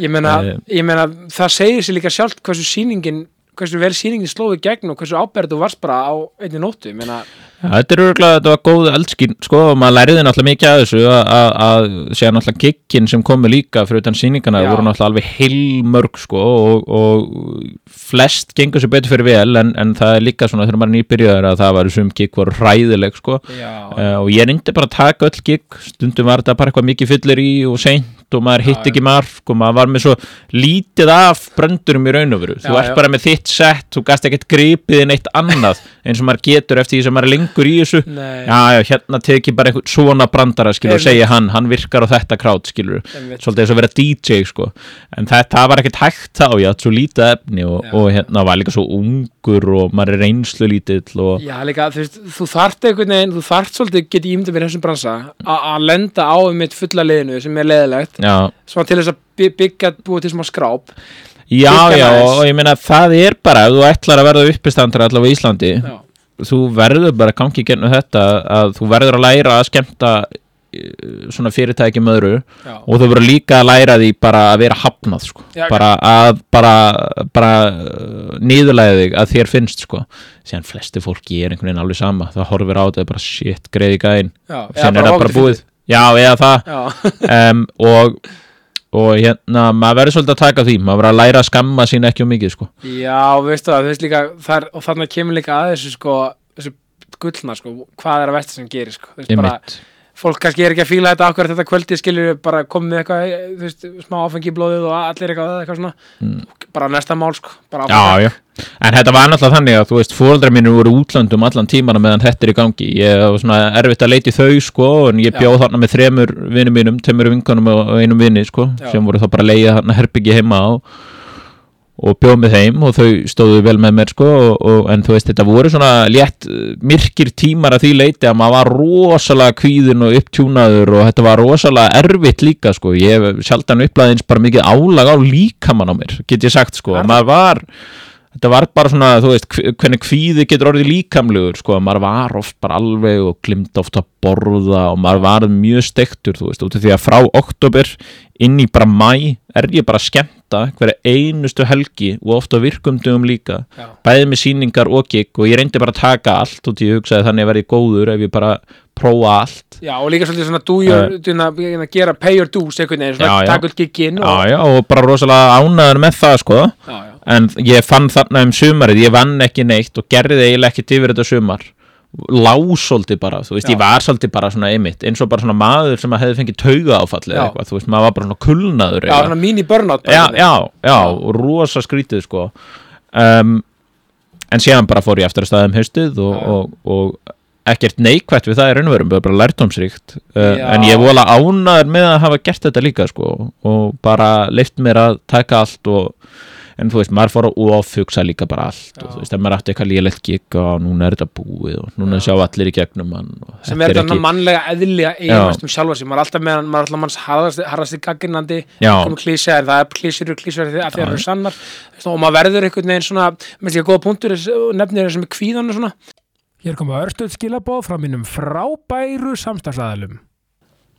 Ég meina, Eh. ég meina, það segir sér líka sjálft hversu sýningin, hversu vel sýningin slóði gegn og hversu áberð þú varst bara á einni nóttu, ég meina, Þetta er örgulega, þetta var góð eldskín sko og maður læriði náttúrulega mikið að þessu að, séðan náttúrulega giggin sem komu líka fyrir utan sýningana Já. voru náttúrulega alveg heilmörg sko og, og flest gengur sér betur fyrir vel en, en það er líka svona þegar maður er nýbyrjaður að það var sum gigg voru hræðileg sko. Já, Uh, og ég reyndi bara að taka öll gig stundum var þetta bara eitthvað mikið fyllir í og seint og maður hitt ekki mark og maður var með svo lítið af bröndurum í raun og veru. Þú ert bara með þitt sett, þú gast ekkert gripið inn eitt annað eins og maður getur eftir því sem maður er lengur í þessu. Já, já, hérna teki bara einhvern svona brandara skilur og segja hann, hann virkar á þetta krát skilur, svolítið eins og vera DJ sko, en þetta var ekkert hægt þá, já, svo lítið efni og, og hérna var líka svo ungur og maður er reynslu lítill og Já, líka, þú veist, þú þart einhvern veginn, þú þart svolítið, get ég ímyndið mér þessum bransa, að lenda á mitt fulla liðinu sem er leðilegt, svona til þess að by- byggja, búa til smá skráp. Já, já, og ég meina það er bara ef þú ætlar að verða uppistandar allavega í Íslandi Já, þú verður bara gangi gennum þetta að þú verður að læra að skemmta eh, svona fyrirtækjum öðru já, og þú verður líka að læra því bara að vera hafnað sko. Já, bara að bara, bara uh, niðurlæði þig að þér finnst sko. síðan flesti fólki er einhvern veginn alveg sama. Það horfir á þetta bara shit, greiði já. síðan er það bara búið. Já, eða það. Já, um, og og hérna, maður verður svolítið að taka því maður verður að læra að skamma sín ekki um mikið sko. já, veistu það, veist líka, þar, og þarna kemur líka að þessu, sko, þessu gullna, sko, hvað er að versta sem gerir, sko, bara. Fólk kannski er ekki að fíla þetta akkur þetta kvöldi skilur bara komið eitthvað þú veist, smá áfengi í blóðið og allir eitthvað, eitthvað svona Mm. bara næsta mál sko bara Já, áfram. já, en þetta var náttúrulega þannig að þú veist, fóreldrar mínu voru útlandum allan tímana meðan þetta er í gangi ég var svona erfitt að leiti þau sko en ég bjóð Já. þarna með þremur vinum mínum tveimur vinkonum og einum vini sko Já. sem voru þá bara að leiða þarna herbyggi heima og, og bjóð með þeim og þau stóðu vel með mér sko og, og, en þú veist, þetta voru svona létt uh, myrkir tímar að því leiti að maður var rosalega kvíðin og upptjúnaður og þetta var rosalega erfitt líka sko, ég hef sjaldan upplæði eins bara mikið álag á líkamann á mér get ég sagt sko, maður var þetta var bara svona, þú veist, hv- hvernig kvíði getur orðið líkamlegur, sko, maður var oft bara alveg og glimt oft að borða og maður var mjög stektur, þú veist, út af því að frá oktober inn í bara mæ er ég bara að skemmta hverja einustu helgi og oft á virkumdugum líka Já. bæðið með sýningar og gig og ég reyndi bara að taka allt og ég hugsaði þannig að verði góður ef ég bara prófa allt já, og líka svolítið svona do your, uh, gera pay dues einhvern veginn, Já, svona gigginn og, já, já, og bara rosalega ánæður með það, sko já. En ég fann þarna um sumarið ég vann ekki neitt og gerði eiginlega ekkert yfir þetta sumar lásóldi bara, þú veist, Já. ég var svolítið bara svona einmitt, eins og bara svona maður sem hefði fengið tauga áfallið Já. eitthvað, þú veist, maður var bara svona kulnaður já, svona mini burnout bara já, já, já, og rosa skrítið sko um, en síðan bara fór ég eftir að staðum haustið og, og, og ekkert neikvætt við það er raunverum, bara lærtómsríkt uh, Já. en ég er vola ánaður með að hafa gert þetta líka sko og bara leift mér að taka allt og en þú veist, maður fór að ofugsa líka bara allt og Já. þú veist, ef maður átti eitthvað lélegt gig og núna er þetta búið og núna Já. sjá allir í gegnum hann og sem þetta er þarna mannlega eðlilega Já. eiginast um sjálfa sig maður er alltaf með hann, maður er alltaf manns harðasti, harðasti gagginandi Já. komið klísja en það er klísjur og klísjur því að það eru sannar og maður verður einhvern veginn svona, minnst ég að góða punktur og nefnir þessum kvíðan og svona Hér koma örstuð skilabóð frá mínum frábæru samstagsæðalum.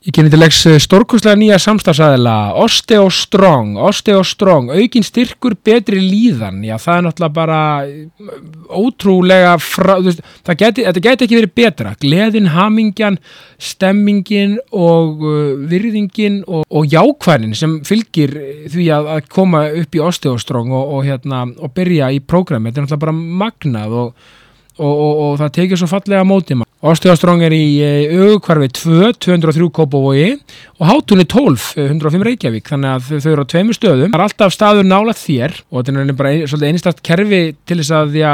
Ég kynni til leiks stórkustlega nýja samstagsæðala Osteo Strong, Osteo Strong, aukin styrkur, betri líðan. Já, það er náttúrulega bara uh, ótrúlega frá, veist, geti, þetta geti ekki verið betra. Gleðin, hamingjan, stemmingin og uh, virðingin og, og jákvæðin sem fylgir því að, að koma upp í Osteo Strong og, og, hérna, og byrja í prógrami. Þetta er náttúrulega bara magnað og það tekið svo fallega mótið maður. Óstöðastróng er í augukvarfi 2, 203 Kópavogi og hátunni 12, 105 Reykjavík. Þannig að þau eru á tveimur stöðum. Það er alltaf staður nála þér og þetta er bara ein, einstakt kerfi til þess að já,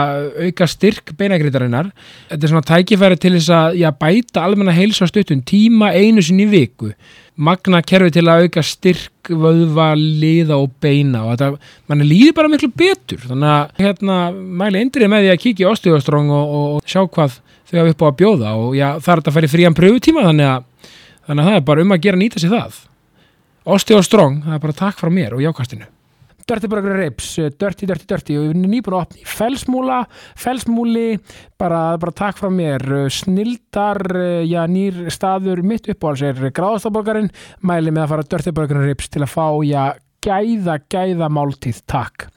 auka styrk beinagrítarinnar þetta er svona tækifæri til þess að já, bæta almenna heilsa stutun tíma einu sinni viku magna kerfi til að auka styrk, vöðva, liða og beina og þetta, mann líði bara miklu betur. Þannig að hérna mæli indrið með því að kíkja í Óstíðastróng og, og sjá hvað þau hafa upp á að bjóða og já, það er þetta að færi frían pröfutíma þannig að, þannig að það er bara um að gera nýta sér það. Óstíðastróng, það er bara takk frá mér og jákastinu Dirty Burger Ribs, Dirty, Dirty, Dirty. Og við erum nýbúin að opna í felsmúla felsmúli, bara, bara takk frá mér, snildar já, nýr staður mitt uppáhalds er gráðastaborgarinn, mæli með að fara Dirty Burger Ribs til að fá já, gæða, gæða máltíð, takk.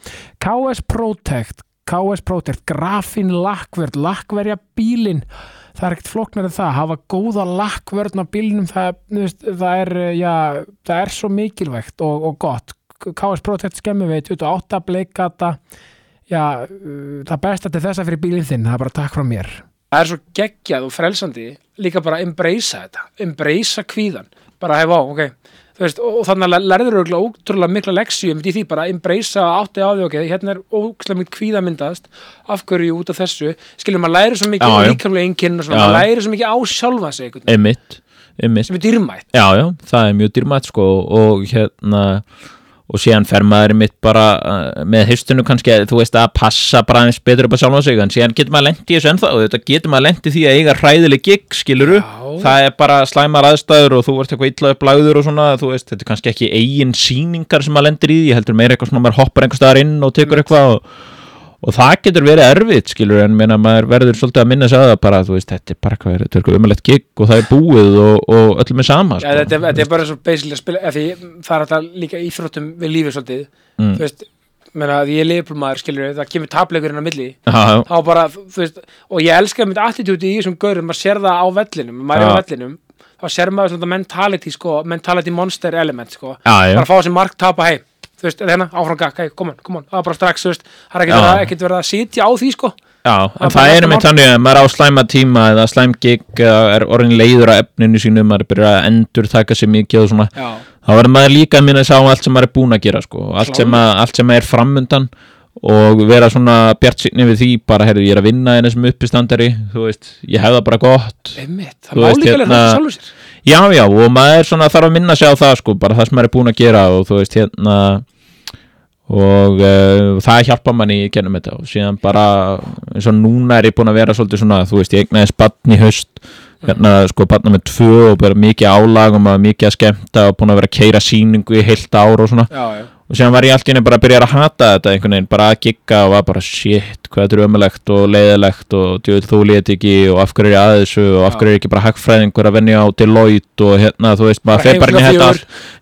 KS Protect KS Protect, grafin lakkverð lakkverja bílinn. Það er ekkert floknar en það, hafa góða lakkverðn á bílinnum, það, það er já, það er svo mikilvægt og, og gott KS Protect skemmuveit 28 bleikata já, uh, það besta til þessa fyrir bílinn þinn, það er bara takk frá mér. Það er svo geggjað og frelsandi líka bara að embracea þetta embracea kvíðan, bara hefa á, ok. Veist, og, og þannig að lærður eru ótrúlega mikla leksjum í því bara að embracea átti á því, ok, hérna er ókslega mikið kvíðamyndast. Afhverju út af þessu? Skiljum að læra svo mikið líkamlega einkinn og svona, að læra svo mikið á sjálfa sig Einmitt, einmitt. Sem er dýrmætt. Já, já, það er mjög dýrmætt sko og hérna og síðan fer maður mitt bara uh, með hyrstunum kannski að þú veist að passa bara eins betur upp á sjálf á sig. En síðan getur maður lendi í þessu ennþá. Og þetta getur maður lendi því að eiga hræðileg gig skiluru, Já. það er bara slæmar aðstæður og þú ert eitthvað illa upp láður og svona þú veist, þetta er kannski ekki eigin síningar sem maður lendir í, ég heldur meira eitthvað svona maður hoppar einhver staðar inn og tekur eitthvað og og það getur verið erfitt skilur en meina maður verður svolítið að minna sig að það bara þú veist þetta er bara hvað er þetta er eitthvað umhverlegt gig og það er búið og, og öllum er sama sko. ja, þetta, er, þetta er bara svo basically að spila því það er alltaf líka íþróttum við lífið svolítið. Mm. þú veist meina ég er leifblómaður skilur það kemur tapleikurinn á milli. Þá bara þú veist og ég elskar mitt attitúti í þessum görum maður sér það á vellinum maður er á vellinum þá sér maður svona mentality sko mentality monster element sko. Já, bara fá þessi mark tapa heim þú veist, hérna, áfram gakk, koma, koma, það er bara strax, þú veist, það er ekkert verið að sitja á því, sko. Já, en það, er með þannig að maður á slæma tíma eða slæm gig eða er orðin leiður á efninu sínu, maður byrjar að endur taka sér mikið og svona, Já. þá verður maður líka að minna að sjá allt sem maður er búin að gera, sko, allt sem, að, allt sem er framundan og vera svona bjart sýnni við því bara, herru, ég er að vinna en þessum uppistandari, þú veist, ég hef það bara gott. Einmitt, það má líka hérna, sjálfur sér. Já, já, og maður svona þarf að minna sig á það, sko, bara það sem maður er búin að gera og þú veist, hérna og uh, það hjálpa manni í gennum þetta og síðan bara eins og núna er ég búin að vera svolítið svona þú veist ég egnaði spann í höst hérna sko panna með tvö og bara mikið álag og maður mikið að skemta og búin að vera að keira síningu í heilt ár og svona. Já, já og séðan var ég allt í henni bara að byrja að hata þetta einhvern veginn, bara að gigga og var bara shit, hvað þetta er ömulegt og leiðilegt og djúið þú leti ekki og af hverju er ég að þessu og af hverju er ekki bara hagfræðingur að venja á Deloitte og hérna þú veist, maður feir bara inn í þetta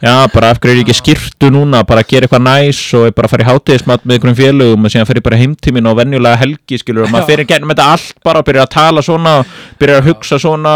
já, bara af hverju er ég ekki skýrtu núna bara að gera eitthvað næs og bara að fara í hátíðismat með einhverjum félögum og síðan fer ég bara heimtímin og venjulega helgi, skilur, og maður fer í gennum þetta allt bara og byrja að tala svona og byrja að hugsa svona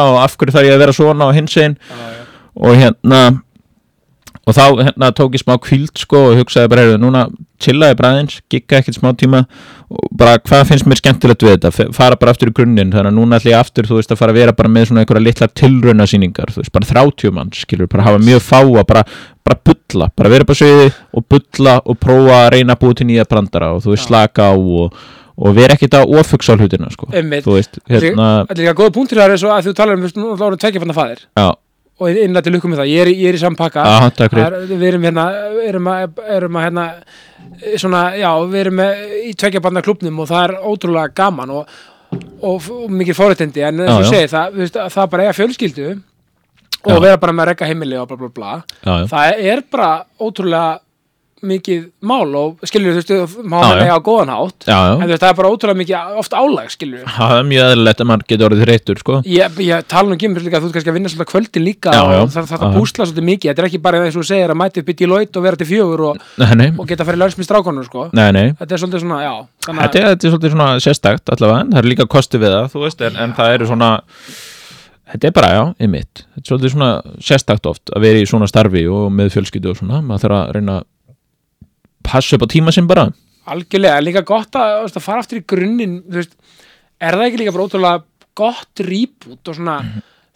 og þá hérna tók ég smá kvild sko og hugsaði bara, heyrðu, núna chillaði bara aðeins, gigga ekkert smá tíma og bara hvað finnst mér skemmtilegt við þetta? Fara bara aftur í grunninn, þannig að núna ætlum ég aftur þú veist að fara að vera bara með svona einhverja litla tilraunasýningar, þú veist, bara þrátjumann skilur, bara hafa mjög fá að bara, bara bulla, bara vera på sviði og bulla og prófa að reyna að búið til nýja brandara og þú veist, slaka á og og vera ekkert að ofugsa á hlutina sko. þú veist, hérna Þetta er líka góða punktur þar eins og að þú talar um, þú og innlega til lukkum með það, ég er, ég er í sampakka við erum hérna erum að, erum að hérna svona, já, við erum með, í tveikjabanna klubnum og það er ótrúlega gaman og, og, og mikið fórættindi en þess að segja það, veist, það bara eiga fjölskyldu og já. vera bara með að rekka heimili og bla bla bla. Já, það er bara ótrúlega mikið mál og skilur þú veist, já. eiga á góðan hátt já, en já, þú veist, það er bara ótrúlega mikið oft álag, skilur það er mjög eðlilegt að maður getur orðið þreyttur sko Ég, ég tala nú ekki um að þú ert kannski að vinna svolítið kvöldin líka Já, já. og það að Já. búsla svolítið mikið þetta er ekki bara eins og þú segir að mæti upp í Deloitte og vera til fjögur og, og geta að fara í laus með strákonur sko. nei, nei. þetta er svolítið svona, já þannig Þetta, er, þetta er svolítið svona sérstakt allavega, en það er það, veist, en, en það þetta er bara, já, einmitt þetta er svolítið svona sérstakt oft að vera í svona starfi og með fjölskyldu og svona maður þarf að reyna að passa upp á tíma sinn bara. Algjörlega, líka gott að, að fara aftur í grunninn veist, er það ekki líka bara ótrúlega gott rýpút og svona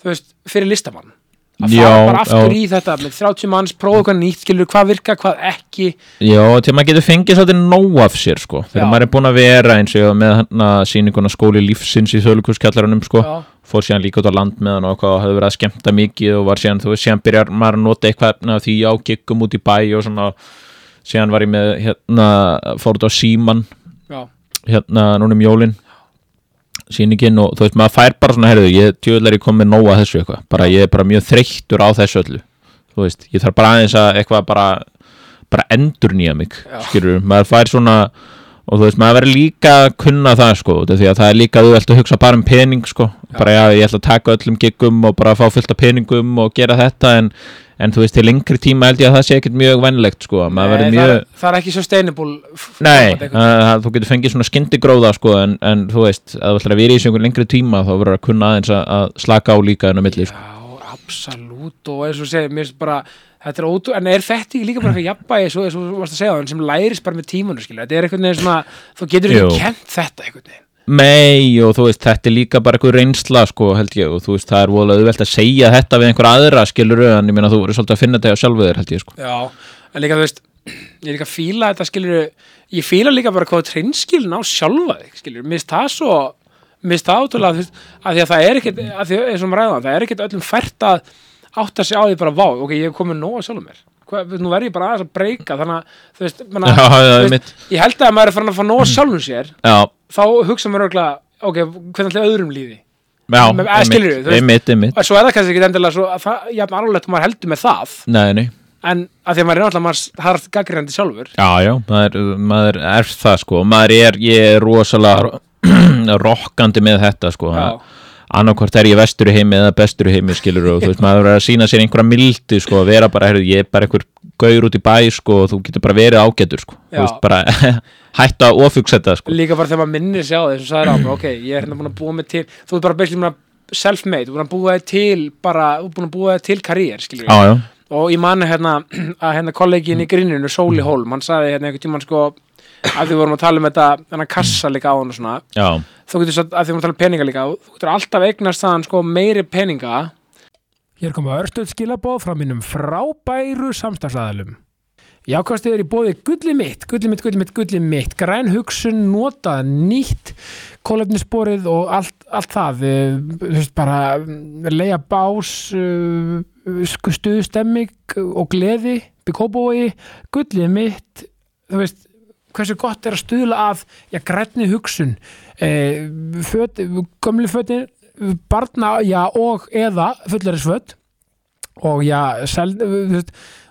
þú veist, fyrir listamann? Að fara Já, bara aftur já. í þetta með 30 manns, prófa eitthvað nýtt, skilur hvað virka, hvað ekki. Já, til maður getur fengið svolítið nóg af sér sko, þegar maður er búin að vera eins og með hérna sýninguna skóli lífsins í þjóðlukurskjallarunum sko, já, fór síðan líka út á land með hann og og hafði verið að skemmta mikið og var síðan, þú veist, síðan byrjar maður að nota eitthvað af því á giggum út í bæ og svona, síðan var ég með hérna, fór út á síman já, hérna núna um jólin. Sýningin og þú veist, maður fær bara svona herðu, ég tjóðlega er komið nóg að þessu eitthvað. Bara ég er bara mjög þreyttur á þessu öllu. Þú veist, ég þarf bara aðeins að eitthvað bara, bara endur nýja mig Já. skilur, maður fær svona og þú veist, maður verður líka að kunna það sko, því að það er líka þú að hugsa bara um pening sko, bara já, ég ætla að taka öllum giggum og bara fá fullt af peningum og gera þetta en, en þú veist, til lengri tíma held ég að það sé ekkert mjög vennlegt sko, Nei, mjög það, það er ekki sustainable Nei, uh, þú getur fengið svona skyndigróða sko, en, en þú veist, að þú ætlar að vera í þessu lengri tíma þá verður að kunna aðeins að, að slaka á líka en á milli sko. Já, absolutt og eins og segir, mér finnst bara þetta er ótrú, en er þetta ekki líka bara eitthvað jafnvægi svo, svo, svo varst að segja sem lærist bara með tímanu skilja, þetta er einhvern veginn svona þú getur ekki kent þetta einhvern veginn Nei, og þú veist, þetta er líka bara eitthvað reynsla sko, held ég, og þú veist, það er voðalega auðvelt að segja þetta við einhver aðra, skilur en ég meina þú verður svolítið að finna þetta á sjálfu þér, held ég sko. Já, en líka þú veist ég líka fíla þetta skilur ég fíla líka bara hvað treinskilin á sjálfa þig skilur, finnst það svo finnst það þú veist, að því að það er ekkit að því að það er ekkit öllum fært að átta sig á því bara vá, ok, ég hef komið nóg að sjálfum mér Hvað, nú verð ég bara aðeins að breyka þannig að þú veist, menna, Já, já, þú mitt. ég held að ef maður er farin að fá nóg að sjálfum sér Já, þá hugsa maður örgulega, ok, hvernig ætla öðrum líði? Já, Men- eh, skilurðu, þú veist- einmitt, einmitt, og svo er það kannski ekki endilega svo að það, já, alveg maður heldur með það nei, nei. en að því að maður er náttúrulega maður harðast gaggrindi sjálfur. Já, já, maður, maður er það sko, maður er, ég er rosalega rokkandi með þetta sko, Já. Annarkvort er ég vestur í heimi eða bestur í heimi skilur og þú veist, maður verður að sína sér einhverja mildi sko, að vera bara, heyrðu, ég er bara einhver gaur út í bæ sko, og þú getur bara verið ágætur sko, Já. þú veist, bara hætta að ofugsa þetta sko, líka bara þegar maður minnir sig á þess og sagði á mig, ok, ég er hérna búin að búa mig til þú er bara basically búin að self-made þú er búin að búa þig til bara, þú er búin að búa þig til karriér, skilur já, já, og ég mani hérna að hérna kollegin í grinninu, Sóli Hólm hann sagði hérna einhvern tímann sko að því vorum að tala um þetta, þennan kassa líka á hann og svona, já, þú getur satt, að því vorum að tala um peninga líka, þú getur alltaf eignast þaðan sko meiri peninga. Hér koma örstuð skilabóð frá mínum frábæru samstagsæðalum Jákvæmst er í bóði gulli mitt, gulli mitt, gulli mitt, gulli mitt, græn hugsun, notað, nýtt, kólefnisborið og allt, allt það, eh, þú veist bara eh, leia bás, uh, stuðstemming og gleði, byggkópói, gulli mitt, þú veist, hversu gott er að stuðla að, já, grænni hugsun, eh, föt, gömlu fötin, barna, já, og eða fullarisföt og já, sel,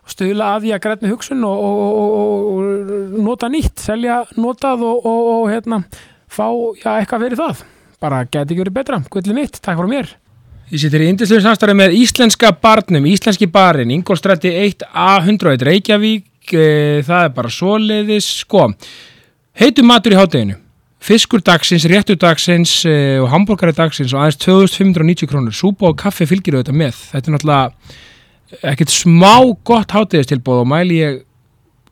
stuðla að að grænni hugsun og, og, og, nota nýtt, selja notað og, hérna, fá já, eitthvað fyrir það. Bara geti ekki verið betra. Gullið mitt, takk fyrir mér. Ég sittir í indislega samstarfi með Íslenska barnum, Íslenski barinn, Ingolstræti 1A101 Reykjavík, e, það er bara svoleiðis, sko, heitum matur í hátteginu. Fiskur dagsins, réttur dagsins e, og hambúrgari dagsins og aðeins 2590 krónur. Súpa og kaffi fylgir auðvitað með. Þetta er náttúrulega ekkert smá gott hátegistilbóð og mæli ég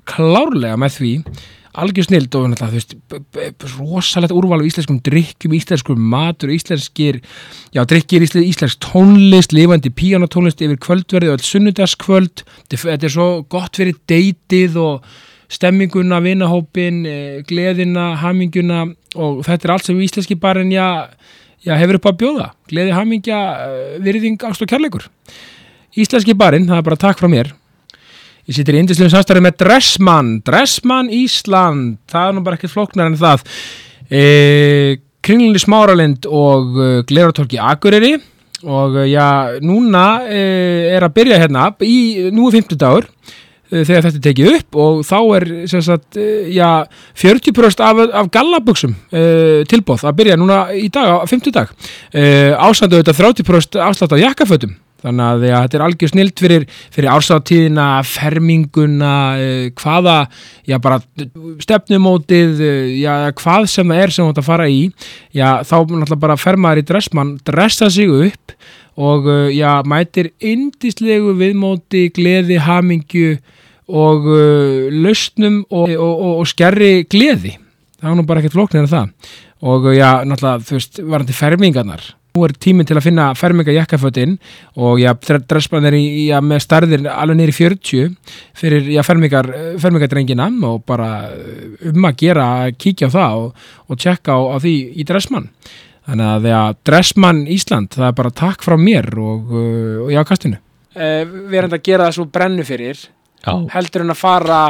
klárlega með því algjör snild og þú veist rosalegt úrval af íslenskum drikkjum, íslenskum matur, íslenskir já, drikkir, íslensk, íslensk tónlist lifandi píanotónlist yfir kvöldverði og öll sunnudagskvöld. Þetta er- svo gott fyrir deytið og stemminguna, vinahópin eh, gleðina, haminguna og þetta er allt sem íslenski barinn já, já, hefur upp að bjóða. Gleði, hamingja, eh, virðing, ást og kærleikur. Íslenski barinn, það er bara takk frá mér Ég sittir í indislegum samstarfi með Dressmann, Dressmann Ísland, það er nú bara ekkert flóknar en það. E, Kringlinni Smáralind og e, Gleratorki Akureyri. Og e, já, núna e, er að byrja hérna, í, nú er 50 dagur, uh, þegar þetta er tekið upp. Og þá er sagt, uh, já, 40% af, af gallabuxum uh, tilbóð að byrja núna í dag, á 50 dag uh, ásandu auðvitað 30% afslátt á jakkafötum þannig að þetta er algjör snilt fyrir, fyrir ársáttíðina, ferminguna uh, hvaða já, bara stefnumótið uh, já, hvað sem það er sem þú ert að fara í. Já, þá náttúrulega bara fer maður í dressmann dressa sig upp og uh, já, mætir indislegu viðmóti, gleði, hamingju og uh, lausnum og, og, og, og skerri gleði. Það er nú bara ekkert flóknir en það. Og já, náttúrulega, þú veist, varandi fermingarnar nú er tíminn til að finna ferminga jakkafötin og já, dressmann er í, já, með starðir alveg nýri 40 fyrir já, fermingar, fermingadrengina og bara uh, um að gera að kíkja á það og, og tjekka á, á því í dressmann þannig að já, dressmann Ísland það er bara takk frá mér og, uh, og jákastinu uh, við erum að gera það svo brennu fyrir. Já, heldur en að fara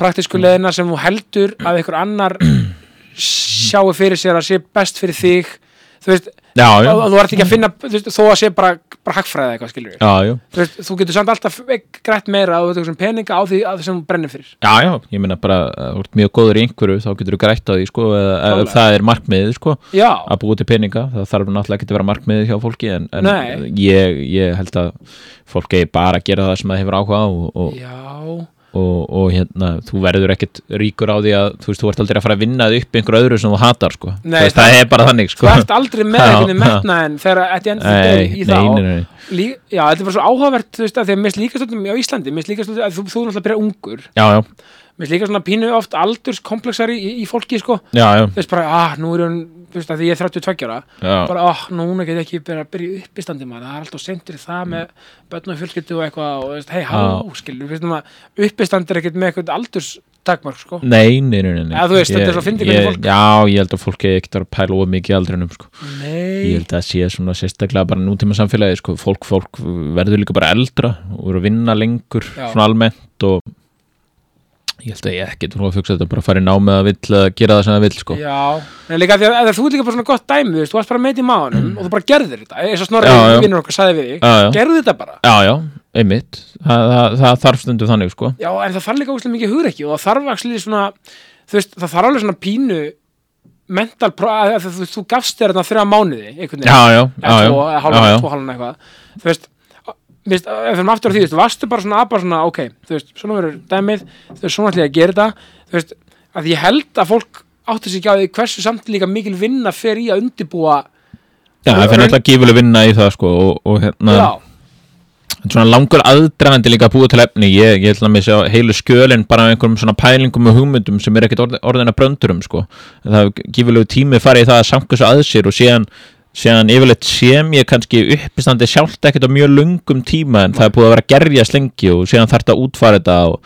praktísku leðina sem þú heldur að einhver annar sjáu fyrir sér að sé best fyrir þig þú veist, já, já, þú ert ekki að finna þú veist, þó að sé bara, bara hackfræði eitthvað skilur já, já. þú, veist, þú getur samt alltaf grætt meira þú veist peninga á því að þú brennir fyrir. Já, já, ég meina bara, þú ert mjög góður í einhverju þá getur þú grætt á því, sko, eða það er markmiðið, sko, að búa til peninga, það þarf náttúrulega ekki að vera markmiðið hjá fólki, en, en ég, ég held að fólk eigi bara gera það sem það hefur áhuga á og, og, og, og hérna, þú verður ekkit ríkur á því að, þú veist, þú ert aldrei að fara að vinna upp einhver öðru sem þú hatar, sko, Nei, þú veist, það, er bara þannig, sko. þú ert aldrei með einhvern veginn metna en þegar þetta fyrir í það lí, já, þetta er bara svo áhugavert þú veist að því að mér stundum á Íslandi mér finnst líka stundum að þú, þú náttúrulega byrja ungur. Já, já, mér finnst líka svona pínu oft aldurskomplexari í, í fólki sko. Já, já, þú veist bara, ah, nú er hún þú veist að því ég er 32 ára. Já. bara, ah, núna get ég ekki byrja að byrja upp í standi maður, það er alltaf sendir það með börn og fjölskyldu og eitthvað og þú veist, hei, halló, skilur, við veistum að upp í standi er ekkert með eitthvað aldurstakmark sko, Nei, nei, nei, nei. Eða þú veist, þetta er svo fyndið hvernig fólk- Já, ég held að fólk er ekkert að pæla of mikið aldrinum, sko. Ég held að sé svona sérstaklega bara nútíma samfélagi sko, fólk, fólk verður líka bara eldra og eru að vinna lengur svona almennt og ég held að ég ekki trú að fugsa þetta bara að fara í námið að vill að gera það sem það vill sko. Já, en líka því að, að þú ert líka bara svona gott dæmi, þú veist, þú varst bara með í maðanum og þú bara gerðir þetta, eins og snorri Já, já. vinnur okkar sagði við þig, gerðu þetta bara. Já, já, einmitt. Það, það, það þarf stundum þannig sko. Já, en það þarf líka úslega mikið hugrekki og það þarf actually svona, þú veist, það þarf alveg svona pínu mental, þú, þú gafst þér þarna þrjá mánuði, einhvern Já, já, já, eða já, tvo, hálfan eitthvað. Þú veist, við erum aftur á því, þú veist, varstu bara svona, bara svona, ok þú veist, svona verður dæmið, þú veist, svona ætla ég að gera þetta þú veist, að ég held að fólk átti sig ekki á því hversu samt líka mikil vinna fer í að undibúa Já, það finnir alltaf gífuleg vinna í það sko, og, og hérna já, svona langur aðdragandi líka að búa til efni ég, ég ætla að sjá heilu skjölin bara af einhverjum svona pælingum og hugmyndum sem er orð, orðina bröndurum sko. Það gífulegu tími farið í það að svo að sér og síðan, síðan yfirleitt sem ég kannski uppistandi sjálft ekkert á mjög lungum tíma en það er búið að vera að gerja slengi og síðan þarf þetta að útfara þetta og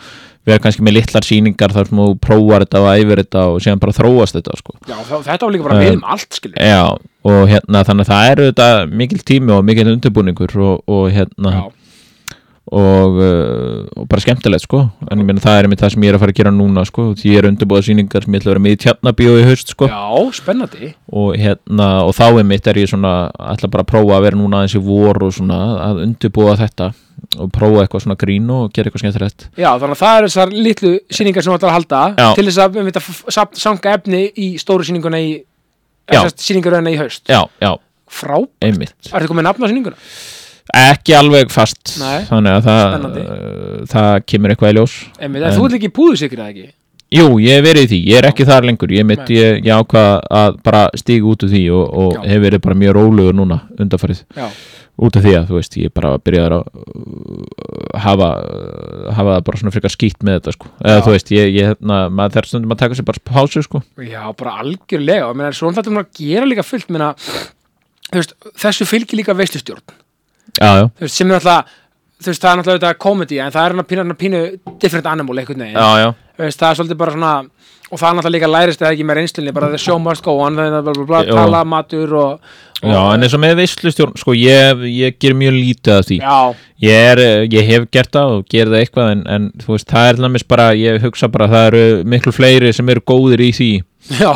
erum kannski með litlar sýningar þar sem þú prófar þetta og æfir þetta og síðan bara þróast þetta sko. já, þetta var líka bara við um allt, skilur Já, og hérna þannig að það eru þetta mikil tími og mikil undirbúningur og, og hérna já, og, uh, og bara skemmtilegt sko. En ég meina það er einmitt það sem ég er að fara að gera núna sko. Því ég er undirbúða sýningar sem ég ætla að vera með í tjarnabíó í haust sko. Já, spennandi. Og hérna og þá einmitt er ég svona ætla bara að prófa að vera núna aðeins í vor og svona að undirbúða þetta. Og prófa eitthvað svona grín og gera eitthvað skemmtilegt. Já, þannig að það eru þessar litlu sýningar sem þú ætlar að halda Já. til þess að veit að sanga efni í stóru sýninguna í Já. sýningaröðina í haust. Já, já, Frá, einmitt. Ertu komið nafn á sýninguna? Ekki alveg fast. Nei. þannig að það, uh, það kemur eitthvað í ljós. En En- þú ert ekki púðusikrið eða ekki? Jú, ég hef verið í því, ég er ekki þar lengur. Ég, mitt, ég, ég ákvað að bara stíga út úr því og, og hef verið bara mjög rólegur núna undanfarið. Já, út af því að þú veist, ég bara byrjaði að uh, hafa uh, hafa það bara svona frekar skýtt með þetta sko. eða þú veist, ég, ég hérna, maður þarf stundum að taka sér bara pásu sko. já, bara algjörlega. Meina, svona þetta er að gera líka fullt. Meina, þú veist, þessu fylgir líka veislustjórn já, veist, sem er alltaf þú veist, það er náttúrulega komedi en það er hann að pínu, pínu different animal einhvern veginn. Veist, það er svolítið bara svona og það er náttúrulega líka lærist eða ekki með reynslunni bara the show must go on, það er bla, Jú. tala, matur og, og já en eins og með veislustjórn sko, ég, ég ger mjög lítið af því. Ég, er, ég hef gert það og ger það eitthvað en, en þú veist, það er námis bara ég hugsa bara að það eru miklu fleiri sem eru góðir í því. Já,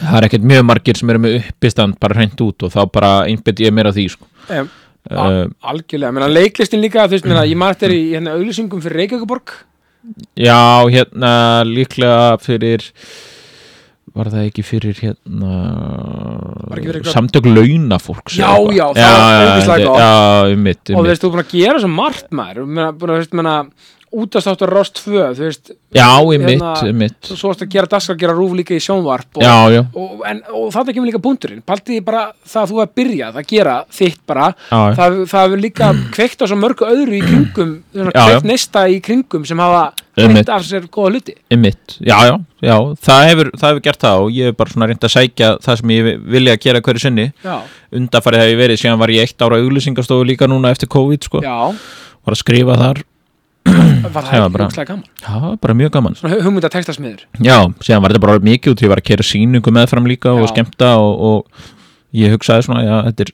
það er ekkert mjög margir sem eru með uppistand bara hreint út og þá bara einbett ég mér á því sko. um, uh, algjörlega, menna leiklistin líka þú veist, menna, ég maður þetta í hérna, auðlýsingum fyrir Reykjavíkuborg Já, hérna líklega fyrir var það ekki fyrir hérna fyrir samtök launafólks Já, já, það um mitt, og þú veist, þú er búin að gera svo margt maður. Veist, menna útastáttur Rost 2, þú veist Já, mitt, hérna, um mitt svo, varst að gera daskar, gera rúf líka í sjónvarp og, Já, já, og, en, og það kemur líka punkturinn. Paldi bara það að þú er byrjað að gera þitt bara, já, það, það hefur líka kveikt á svo mörgu öðru í kringum kveikt neista í kringum sem hafa kveikt af sér góða hluti. Um mitt Já, já, já, það hefur, það hefur gert það og ég hef bara svona reynd að sækja það sem ég vilja að gera hverju sinni. Undanfarið hef ég verið, síðan var ég eitt ára auglýsingastofu líka núna eftir COVID sko, var að skrifa þar var það bara- hugstlega gaman? Það var bara mjög gaman. Hugmynda textasmiður Já, síðan var þetta bara mikið út, ég var að kera sýningu meðfram líka og Já. skemmta og, og ég hugsaði svona, já, þetta er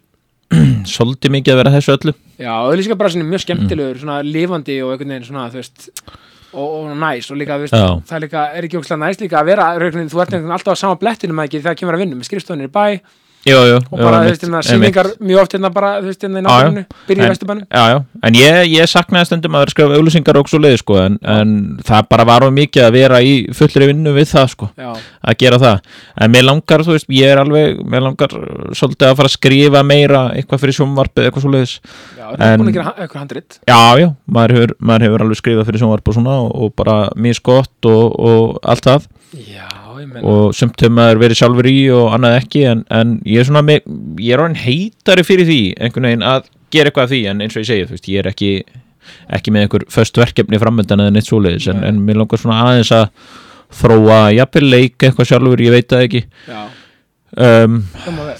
svolítið mikið að vera þessu öllu. Já, og það er líka bara mjög Mm. skemmtilegur svona lifandi og einhvern veginn svona, veist og, og næs og líka, veist, það líka er ekki ógstlega næs líka að vera, þú ert alltaf á sama blettinum að ekki þegar kemur að vinna með skrifstofunir í bæ Jú, jú, og bara, þú veist, hérna, sýningar mjög oft hérna bara, þú veist, hérna í náttúrunni byrja í vesturbænum Já, já, en ég, ég saknaði stundum að vera að skrifa auglýsingar og svo leiði, sko, en, en það bara var of mikið að vera í fullri vinnu við það, sko, já, að gera það. En mér langar, þú veist, ég er alveg mér langar svolítið að fara að skrifa meira eitthvað fyrir sjónvarpið, eitthvað svo leiðis já, þú er búin að gera eitthvað handrit. Já, já, maður hefur, maður hefur alveg skrifað fyrir sjónvarp og og, og bara misgott og, og allt það. Já, og sumt hefur maður verið sjálfur í og annað ekki en, en ég er svona með, ég er orðin heitari fyrir því einhvern veginn að gera eitthvað af því en eins og ég segi, þú veist, ég er ekki ekki með einhver föst verkefni framöndan eða neitt svoleiðis en, en mér langar svona aðeins að þróa jafnvel leik eitthvað sjálfur, ég veit það ekki. Já, um,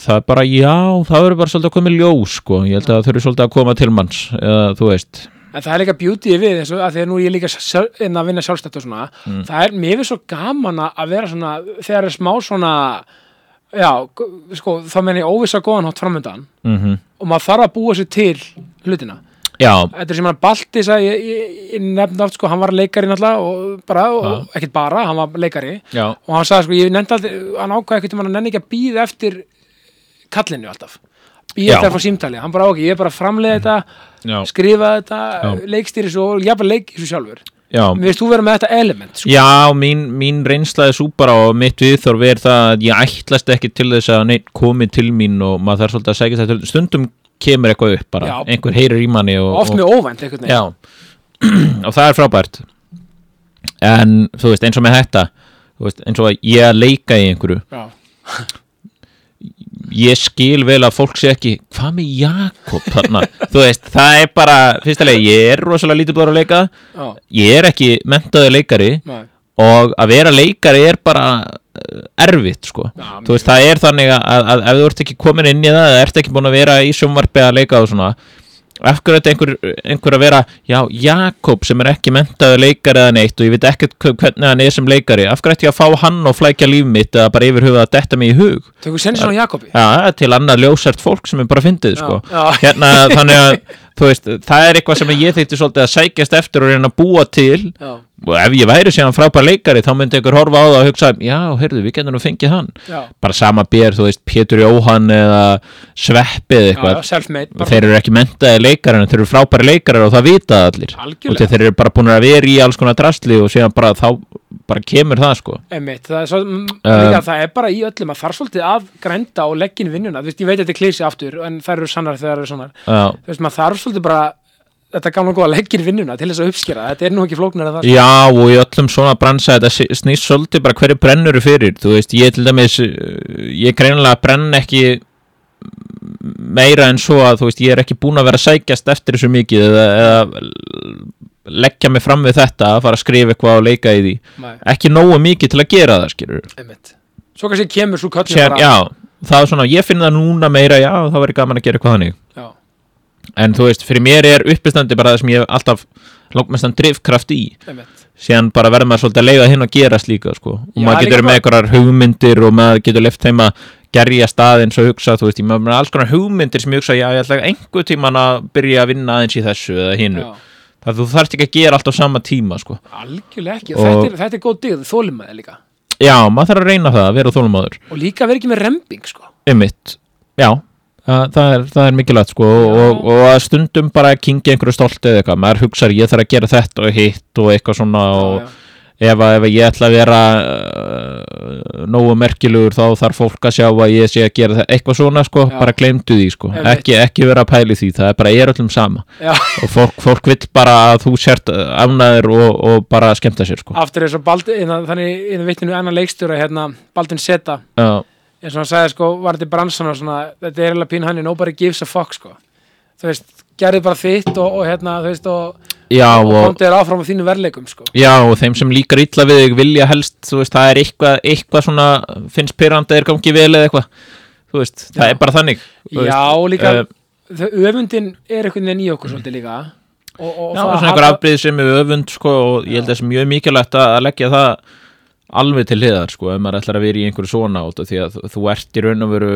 það er bara, já, það verður bara svolítið að koma í ljós sko, ég held að það þurfi svolítið að koma til manns eða þú veist En það er líka beauty við og að því að nú er ég líka inn að vinna sjálfstætt og svona. Mm. það er, mér svo gaman að vera svona þegar er smá svona já, sko, þá menn ég óvissa góðan hátt framöndan mm og maður þarf að búa sér til hlutina. Já, Þetta er sem hann Baltis að ég, ég, ég nefndi oft sko, hann var leikari náttúrulega og bara, og ekkert bara, hann var leikari. Já, og hann sagði sko, ég nefndi aldrei hann ákvaði ekkert um hann að nenni ekki að býða eftir kallinu alltaf Já. býða eftir að fá símtali, hann bara ok, ég er bara að framleiða þetta já, skrifa þetta, Já. leikstýri svo og jafnvel leik svo sjálfur já. mér veist þú vera með þetta element sko. Já, mín, mín reynslaði svo bara og mitt viðþorf er það að ég ætlast ekki til þess að neitt komi til mín og maður þarf svolítið að segja þetta stundum kemur eitthvað upp bara, Já. einhver heyrir í manni og, oft með óvænt Já, og það er frábært en þú veist, eins og með þetta veist, eins og að ég að leika í einhverju Já. Ég skil vel að fólk sé ekki hvað með Jakob veist, það er bara, fyrstulega ég er rosalega lítið búin að leika. Ég er ekki mentaður leikari Nei. og að vera leikari er bara uh, erfitt sko. Þú veist það er þannig að, að, ef þú ert ekki komin inn í það eða ert ekki búin að vera í sjónvarpi að leika og svona af hverju þetta einhver, einhver að vera já, Jakob sem er ekki mentaður leikari eða neitt og ég veit ekkert hve- hvernig hann er sem leikari. Af hverju ætti ég að fá hann og flækja líf mitt eða bara yfir höfuð að detta mig í hug? Tökum senni svona Jakobi. Já, til annað ljósært fólk sem er bara fyndið sko. hérna þannig að veist, það er eitthvað sem ég þykti svolítið að sækjast eftir og reyna að búa til Já. Og ef ég væri síðan frábær leikari þá myndi einhver horfa á það og hugsa já, heyrðu, við getum nú fengið hann. Já. bara sama bér, þú veist, Pétur Jóhann eða Sveppið eitthvað. þeir eru ekki mentaði leikari en þeir eru frábæri leikari og það vita það allir. Algjörlega. og þeir eru bara búin að vera í alls konar drastli og síðan bara þá bara kemur það sko. Einmitt, það er svo, líka, það er bara í öllum að þarf svolítið að grænda og leggja inn vinnuna, þú veist, ég veit að þetta er klísi aftur en þær eru sannar þegar þær eru sannar já, þú veist, maður þarf svolítið bara þetta gamla góða leggja inn vinnuna til þess að uppskera þetta er nú ekki flóknar að það já og í öllum svona bransa þetta snýst svolítið bara hverju brennur fyrir. Þú veist, ég til dæmis uh, ég greinilega brenn ekki meira en svo að þú veist, ég er ekki búin að vera sækjast eftir þessu mikið eða, eða leggja mig fram við þetta að fara að skrifa eitthvað og leika í því. Nei, ekki nógu mikið til að gera það skilur einmitt. Svo kannski kemur svo Sér, já, það er svona, ég finn það núna meira já, það væri gaman að gera eitthvað þannig. Já, en þú veist, fyrir mér er uppistandi bara það sem ég alltaf langmestan drifkraft í. Einmitt. Síðan bara verður maður svolítið að leiða hinn að gerast líka sko. og Já, maður getur með einhverjar hugmyndir og maður getur left heima gerja staðins og hugsa, þú veist, ég maður með alls konar hugmyndir sem ég hugsa, já, ég ætla einhver tíman að byrja að vinna aðeins í þessu eða hinnu, það þú þarft ekki að gera allt á sama tíma, sko, algjörlega ekki. Og- þetta, er, þetta er góð digð, þólimaði líka. Já, maður þarf að reyna það að vera þólumadur, og líka vera ekki með rembing sko. Ymmit já, það, er, það er mikilvægt sko Já. og, og að stundum bara kingi einhverju stolti eða eitthvað, maður hugsar ég þarf að gera þetta og hitt og eitthvað svona og já, ef, að, ef að ég ætla að vera uh, nógu merkilegur þá þarf fólk að sjá að ég sé að gera það eitthvað svona sko, Já. bara gleymdu því sko. Ekki, ekki vera að pæli því, það er bara er öllum sama. Já. og fólk, fólk vill bara að þú sért afnæður og, og bara skemmta sér sko. Aftur og Baldur, innan, þannig vittinu annan leikstjóra hérna, Baldin Seta Já, eins og hann sagði sko, var þetta bransan og svona, þetta er eiginlega pín hann nobody gives a fuck sko. Þú veist, gerði bara þitt og, og hérna, þú veist, og, já og og, komdu þér áfram á þínu verleikum sko. Já, og þeim sem líkar illa við þig vilja helst, þú veist, það er eitthvað, eitthvað svona, finnst pyrrandi er gangi vel eða eitthvað, þú veist, það Já. er bara þannig já, veist, líka, uh, öfundin er veginn í okkur svolítið líka. Og, og Já, og svona einhver afbrýð sem er öfund, sko, og ég held að það er mjög mikilvægt að leggja það alveg til hliðar, sko, ef maður ætlar að vera í einhverju svona át því að þú- ert í raun og veru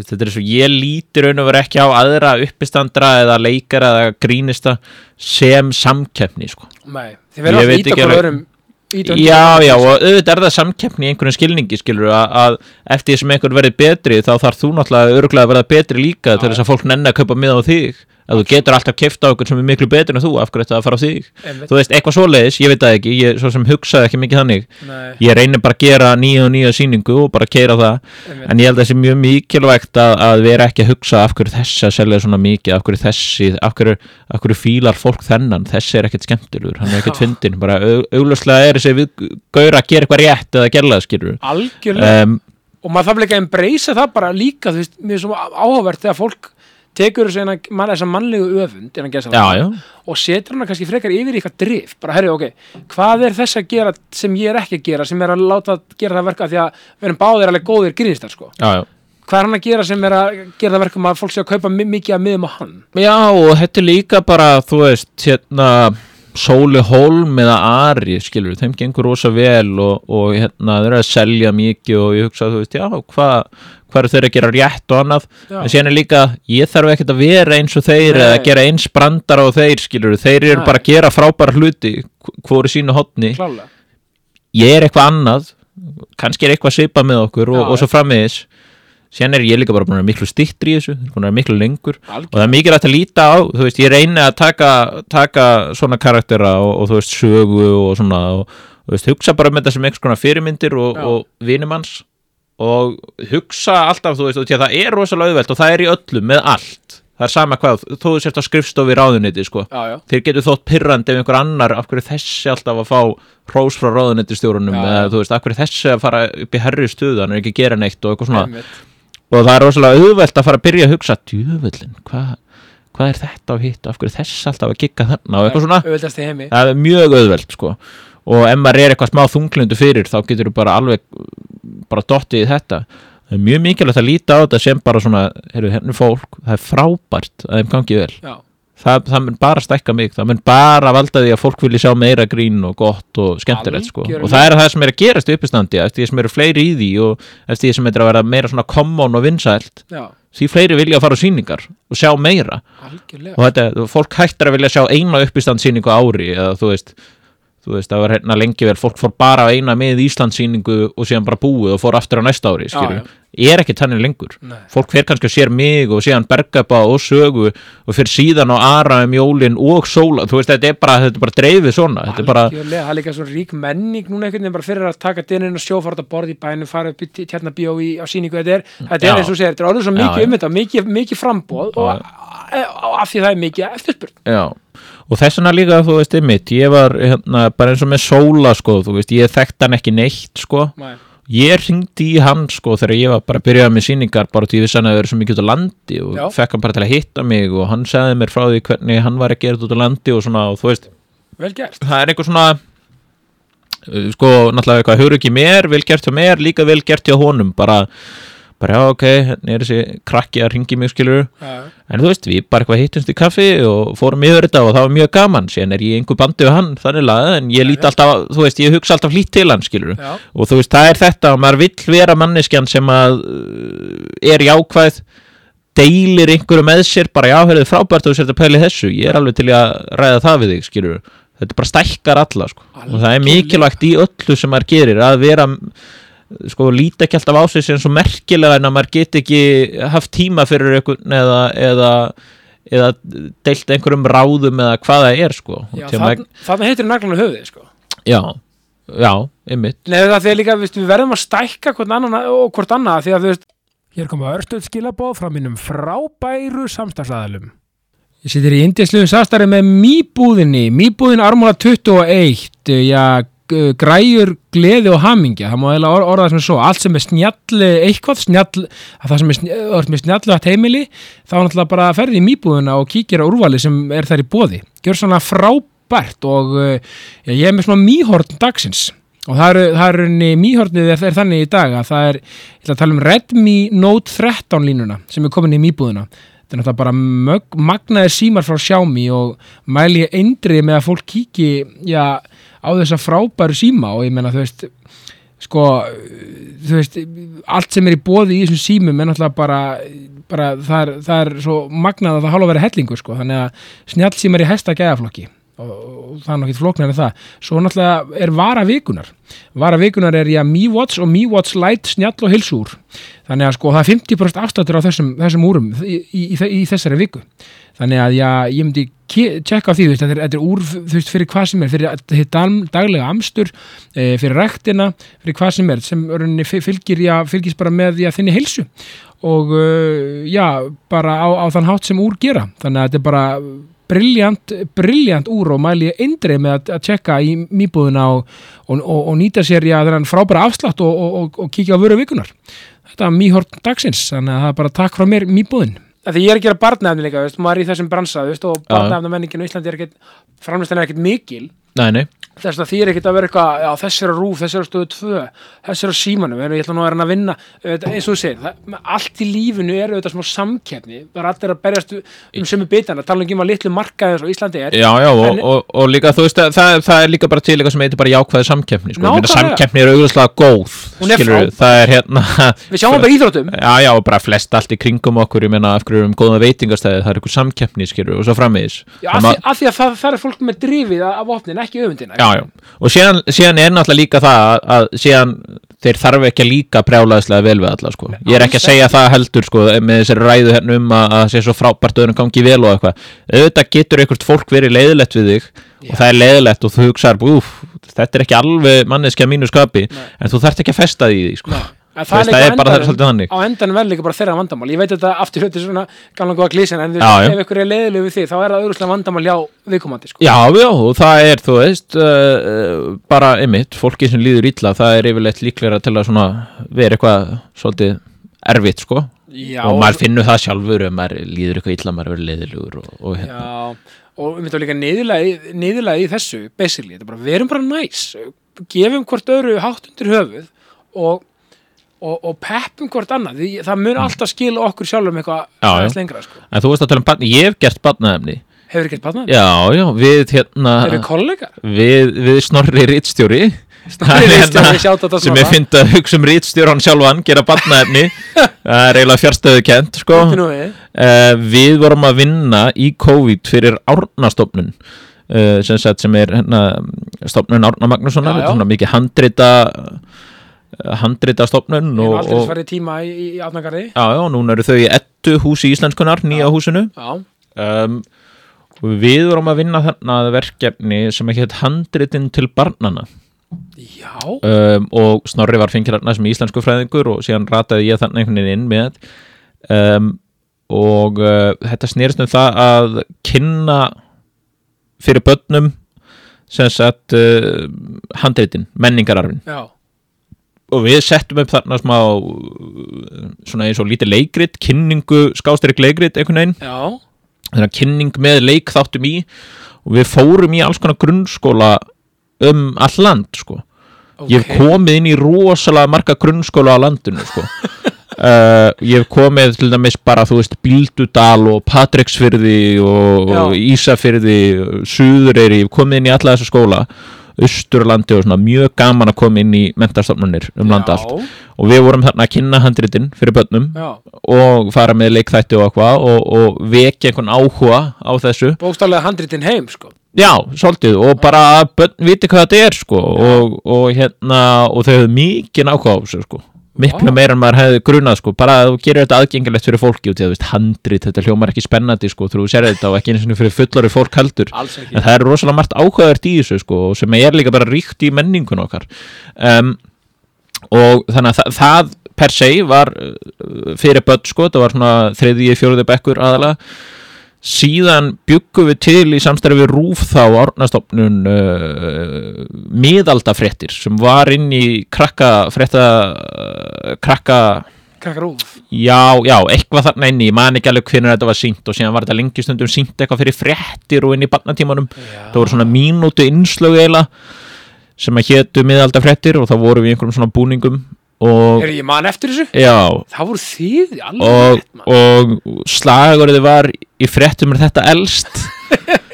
þetta er svo, ég líti raun og veru ekki á aðra uppistandra eða leikara eða grínista sem samkeppni, sko. Nei, þið verður alveg- öðrum ít undir Já, já, og auðvitað er það samkeppni í einhverjum skilningi, skilur að, að eftir því sem einhver verið betri þá þarf þú náttúrulega örgulega að verða betri líka til Já, þess að fólk nenni að kaupa miða á þig að þú getur alltaf keft á okkur sem er miklu betri en þú, af hverju þetta að fara á þig? Þú veist, eitthvað svoleiðis, ég veit það ekki ég svo sem hugsaði ekki mikið þannig. Nei, ég reynir bara að gera nýja og nýja sýningu og bara keira það, einmitt. en ég held að það sé mjög mikilvægt að, að vera ekki að hugsa af hverju þessi að selja svona mikið, af hverju þessi af hverju, af hverju fílar fólk þennan? Þessi er ekkert skemmtilegur, hann er ekkert fyndin bara au- augljóslega er þessi við gaur að gera eitthvað rétt eða um, að tekur man, þessa mannlegu öfund já, og setur hana kannski frekar yfir í eitthvað drif bara herri, ok, hvað er þess að gera sem ég er ekki að gera, sem er að láta gera það verka því að við erum báðir alveg góðir grínistar sko, já, já. Hvað er hann að gera sem er að gera það verkum að fólk sé að kaupa mi- mikið að miðum á hann? Já, og þetta er líka bara, þú veist, hérna Sóli Holm eða Ari, skilur, þeim gengur rosa vel og, og hérna, þeir eru að selja mikið og ég hugsa, þú veist, já, hvað hvað eru þeir að gera rétt og annað Já. en síðan er líka, ég þarf ekkert að vera eins og þeir Nei. eða gera eins brandar á þeir, skilur, þeir eru Nei. bara að gera frábæra hluti, hvori sínu klálega, ég er eitthvað annað kannski er eitthvað svipað með okkur og, og svo frammiðis síðan er ég líka bara búin að miklu stittri í þessu búin að miklu lengur. Og algjör það er mikilvægt að líta á, þú veist, ég reyni að taka, taka svona karaktera og, og þú veist, sögu og svona og þú veist, hugsa bara um þetta sem einhvers konar fyrirmyndir og, og vinumanns og hugsa alltaf, þú veist, og það er rosalega auðvelt og það er í öllum með allt. Það er sama hvað, þú sért á skrifstofi ráðuniti, sko. Já, já, þeir getur þótt pyrrandi ef einhver annar af hverju þessi alltaf að fá hrós frá ráðunetistjórunum Já, eða þú veist, af hverju þessi að fara upp í herri stuðu hann er ekki gera neitt og eitthvað svona. Einmitt. Og það er rosalega auðvelt að fara að byrja að hugsa djöfullin, hvað hva er þetta á hitt, af hverju þessi alltaf að gigga þarna? Og eitthvað svona, það er mjög auðvelt sko. Og ef maður er eitthvað smá þunglindu fyrir þá getur þú bara alveg bara dottið í þetta. Það er mjög mikilvægt að líta á þetta sem bara svona heyrðu, hérna er fólk, það er frábært að þeim gangi vel. Já, það, það mun bara stækka mig það mun bara valda því að fólk vilji sjá meira grín og gott og skemmtilegt sko. Og það er það sem er að gerast í uppistandi eftir því sem eru fleiri í því og eftir því sem er að vera meira svona common og vinsælt já, því fleiri vilja að fara á sýningar og sjá meira. Algjörlega. Og þetta, fólk hættar að vilja sjá eina uppistandsýningu á ári eða þú veist þú veist, það var hérna lengi vel, fólk fór bara á eina með Íslandssýningu og síðan bara búið og fór aftur á næsta ári, skilju, er ekki tannig lengur. Nei. fólk fer kannski að sér mig og síðan bergapa og sögu og fyrir síðan á ara um jólin og sóla, þú veist, þetta er bara, þetta er bara dreifið svona, þetta er bara, það er líka svo rík menning núna einhvern veginn bara fyrir að taka dynnin og sjó fara út að borða í bænum, fara upp í tjarna bíó í, á síningu, þetta er, þetta er eins og segir, þetta er orðið svo mikið um þetta, mikið, mikið frambóð og af því það er mikið eftirspurn. Og þess vegna líka, þú veist, einmitt ég var, hérna, bara eins og með sóla, sko þú veist, ég þekkt hann ekki neitt, sko Nei. ég ringdi í hann sko þegar ég var bara að byrja með sýningar bara til ég vissi hann að það eru svo mikið út á landi og Já. fekk hann bara til að hitta mig og hann sagði mér frá því hvernig hann var að gera þetta út á landi og svona og þú veist, það er einhver svona uh, sko, náttúrulega eitthvað höfur ekki mér, vel gert hjá mér, líka vel gert hjá honum, bara bara já, ok, hérna er þessi krakki að ringi mig skilur, Já, en þú veist við bara eitthvað hittumst í kaffi og fórum yfir þetta og það var mjög gaman, síðan er ég einhver bandi við hann, þannig lagað, en ég lít alltaf þú veist, ég hugsa alltaf lít til hann skilur já, og þú veist, það er þetta og maður vill vera manneskjan sem að uh, er jákvæð deilir einhverju með sér bara já, heyrðu frábært og þú sért að pæli þessu. Ég er alveg til í að ræða það við þig, skilur þetta bara stækkar alla, sko. Og það er mikilvægt í öllu sem maður gerir að vera sko líti ekki alltaf á sig sem svo merkilega en að maður get ekki haft tíma fyrir einhvern eða, eða, eða deilt einhverjum ráðum eða hvað það er sko. Já, Til þann, maður- þannig heitir naglan á höfuðið sko. já, já, einmitt. Nei, það er líka, við verðum að stækka hvort annan og hvort annað því að þú veist Hér koma örstöð skilabóð frá mínum frábæru samstagsæðalum Ég situr í indisluðum samstarfi með Mýbúðinni Mýbúðin Armóla 21 já, græjur, gleði og hamingja. Það má eiginlega or orða það sem er svo. Allt sem er snjall, eitthvað snjall að það sem er, snjall, er með snjallu að heimili þá er náttúrulega bara að ferði í Mýbúðina og kíkir á úrvali sem er þær í bóði gjör svona frábært og já, ég er með svona mýhorn dagsins. Og það eru, það eru mýhornið er, er þannig í dag að það er, ég ætla að tala um Redmi Note 13 línuna sem er komin í mýbúðina. Þetta er náttúrulega bara mög, magnaðir símar frá Xiaomi og mæli ég eindrið með að fólk kíki já, á þessa frábæru síma og ég menna þú veist sko, þú veist allt sem er í bóði í þessum símum er náttúrulega bara, bara það, er, það er svo magnað að það hálfa verið hellingur sko, þannig að snjallsímar í hæsta gæðaflokki og, það er nokkið flóknar en það. Svo náttúrulega er vara vikunar vara vikunar er já Mi Watch og Mi Watch Lite snjall og hilsúr þannig að sko það er 50% afstáttur á þessum, þessum úrum í, í, í, þessari viku. Þannig að já, ég myndi tjekka á því, þetta er, þetta er úr veist, fyrir hvað sem er, fyrir dag, daglega amstur, e, fyrir rektina fyrir hvað sem er, sem fyl- fylgir já, fylgist bara með já, þinni heilsu. Og uh, já, bara á, á þann hátt sem úr gera. Þannig að þetta er bara briljant, briljant úr og mæli ég eindreið með að, að tjekka í mýbúðuna og, og, og, og nýta sér já, þennan frábæra afslátt og, og, og, og kíkja á vöru vikunar þetta er mýhort dagsins, þannig að það er bara takk frá mér mýbúðin Því ég er að gera barnaefni líka, veist, maður er í þessum bransa veist, og barnaefnamenningin á Íslandi er ekkit framlistan er ekkit mikil. Nei, nei, þess að því er ekkit að vera eitthvað já, þessi er á rúf, þessi er á stöðu 2 þessi er á símanum, ég ætla nú að reyna að vinna eins og þú segir, það, allt í lífinu er auðvitað smá samkeppni, það er allir að berjast um sömu bitana, tala um að litlu markaði eins og Íslandi er, já, já, og, En- og, og líka þú veist að það, það er líka bara til eitthvað sem heitir bara jákvæði samkeppni sko. Nákvæmlega. samkeppni er auðvitað góð skilurðu. frábær. það er hérna við sjáum bara í íþróttum Já, já, og bara flest allt í kringum okkur, ég meina, af hverju erum góða veitingastæði, það skilur, og já, það, það Já, já, síðan, síðan er náttúrulega líka það að, að síðan þeir þarf ekki að líka brjálaðislega vel við alla, sko. Ég er ekki að segja það heldur, sko, með þessari ræðu hérna um að, að sé svo frábært öðrum gangi vel og eitthvað. Auðvitað getur einhvert fólk verið leiðilegt við þig og það er leiðilegt og þú hugsaðar, úf, þetta er ekki alveg manneskja mínu skapi, Nei. en þú þarft ekki að festa því, því, sko. En veist, það er bara það er svolítið þannig. á endanum verður líka bara þeirra vandamál ég veit þetta aftur hluti svona gamla góða klísin en Já, já. ef ykkur er leiðileg við því þá er það auðvitað vandamál hjá viðkomandi sko. Já, já, og það er, þú veist, uh, bara einmitt, fólki sem líður illa, það er yfirleitt líklega til að svona vera eitthvað svolítið erfitt, sko. já, og maður finnur það sjálfur ef maður líður eitthvað illa, maður verður leiðilegur og, og hérna. já, og við myndum líka niðurlega, í þessu basically, þetta er bara, við erum bara næs gefum hvort öðru hátt undir höfuð og, og, og peppum hvort annað, því það mun alltaf skila okkur sjálfum eitthvað Mm. Já, já. aðeins lengra sko. En þú veist að tala um barni, ég hef gert barnaefni. hefur ekki eitthvað Já, já, við hérna, við, við snorri sjátt þetta sem ég fyndi að hugsa um rítstjóran sjálfan, gera barnaefni. það er eiginlega fjarstöðu kent, sko. Uh, við vorum að vinna í COVID fyrir Árnastofnun uh, sem, sem er hérna, stofnun Árna Magnússonar mikið handrita uh, handrita stofnun Við og, erum aldrei og, farið tíma í, í átnagarði já, já, núna eru þau í ettu húsi íslenskunar, nýja Já. húsinu. Já, um, og við vorum að vinna þarna verkefni sem ekki heit handritin til barnana já, um, og Snorri var fengið þarna sem íslensku fræðingur og síðan rataði ég þarna einhvern veginn inn með. Um, og uh, þetta snýrist um það að kynna fyrir börnum sem sagt uh, handritin, menningararfin. Já og við settum upp þarna smá svona eins og lítið leikrit kynningu, skástrík leikrit einhvern veginn. Já, þannig að kynning með leik þáttum í og við fórum í alls konar grunnskóla um all land sko. Ok ég hef komið inn í rosalega marga grunnskóla á landinu sko. uh, ég hef komið til dæmis bara þú veist Bíldudal og Patreksfyrði og, og. Ísafyrði Suðureyri, ég hef komið inn í alla þessa skóla Östurlandi og svona mjög gaman að koma inn í mentarstofnunir um landa allt. Og við vorum þarna að kynna handritin fyrir börnum Já, og fara með leikþætti og eitthvað og, og vekja einhvern áhuga á þessu. Bókstálega handritin heim sko. Já, svolítið. Og bara börn viti hvað þetta er sko. Og, og hérna og þau hefðu mikið nákvæða á þessu sko miklu Vá. meira en maður hefði grunað sko. Bara að þú gerir þetta aðgengilegt fyrir fólki og því að þú veist handrit, þetta hljómar ekki spennandi sko þú sér þetta og ekki eins og fyrir fullari fólk heldur. En það er rosalega margt áhugavert í þessu sko sem er líka bara ríkt í menningun okkar. Um, og þannig að það, það per se var uh, fyrir börn sko, það var svona þriðji, fjóruði bekkur aðalega síðan byggum við til í samstæri við Rúf þá árnastofnun uh, miðaldafréttir sem var inn í krakka frétta uh, krakka krakkar úf Já, já, eitthvað þarna inni, ég man ekki alveg hvernig þetta var sínt og síðan var þetta lengi stundum sínt eitthvað fyrir fréttir og inn í barnatímanum. Það voru svona mínútu innslög eiginlega sem að hétu miðalda fréttir og þá voru við í einhverjum svona búningum og er ég man eftir þessu. Já, það voru þið og, og slagurði var í fréttum er þetta elst.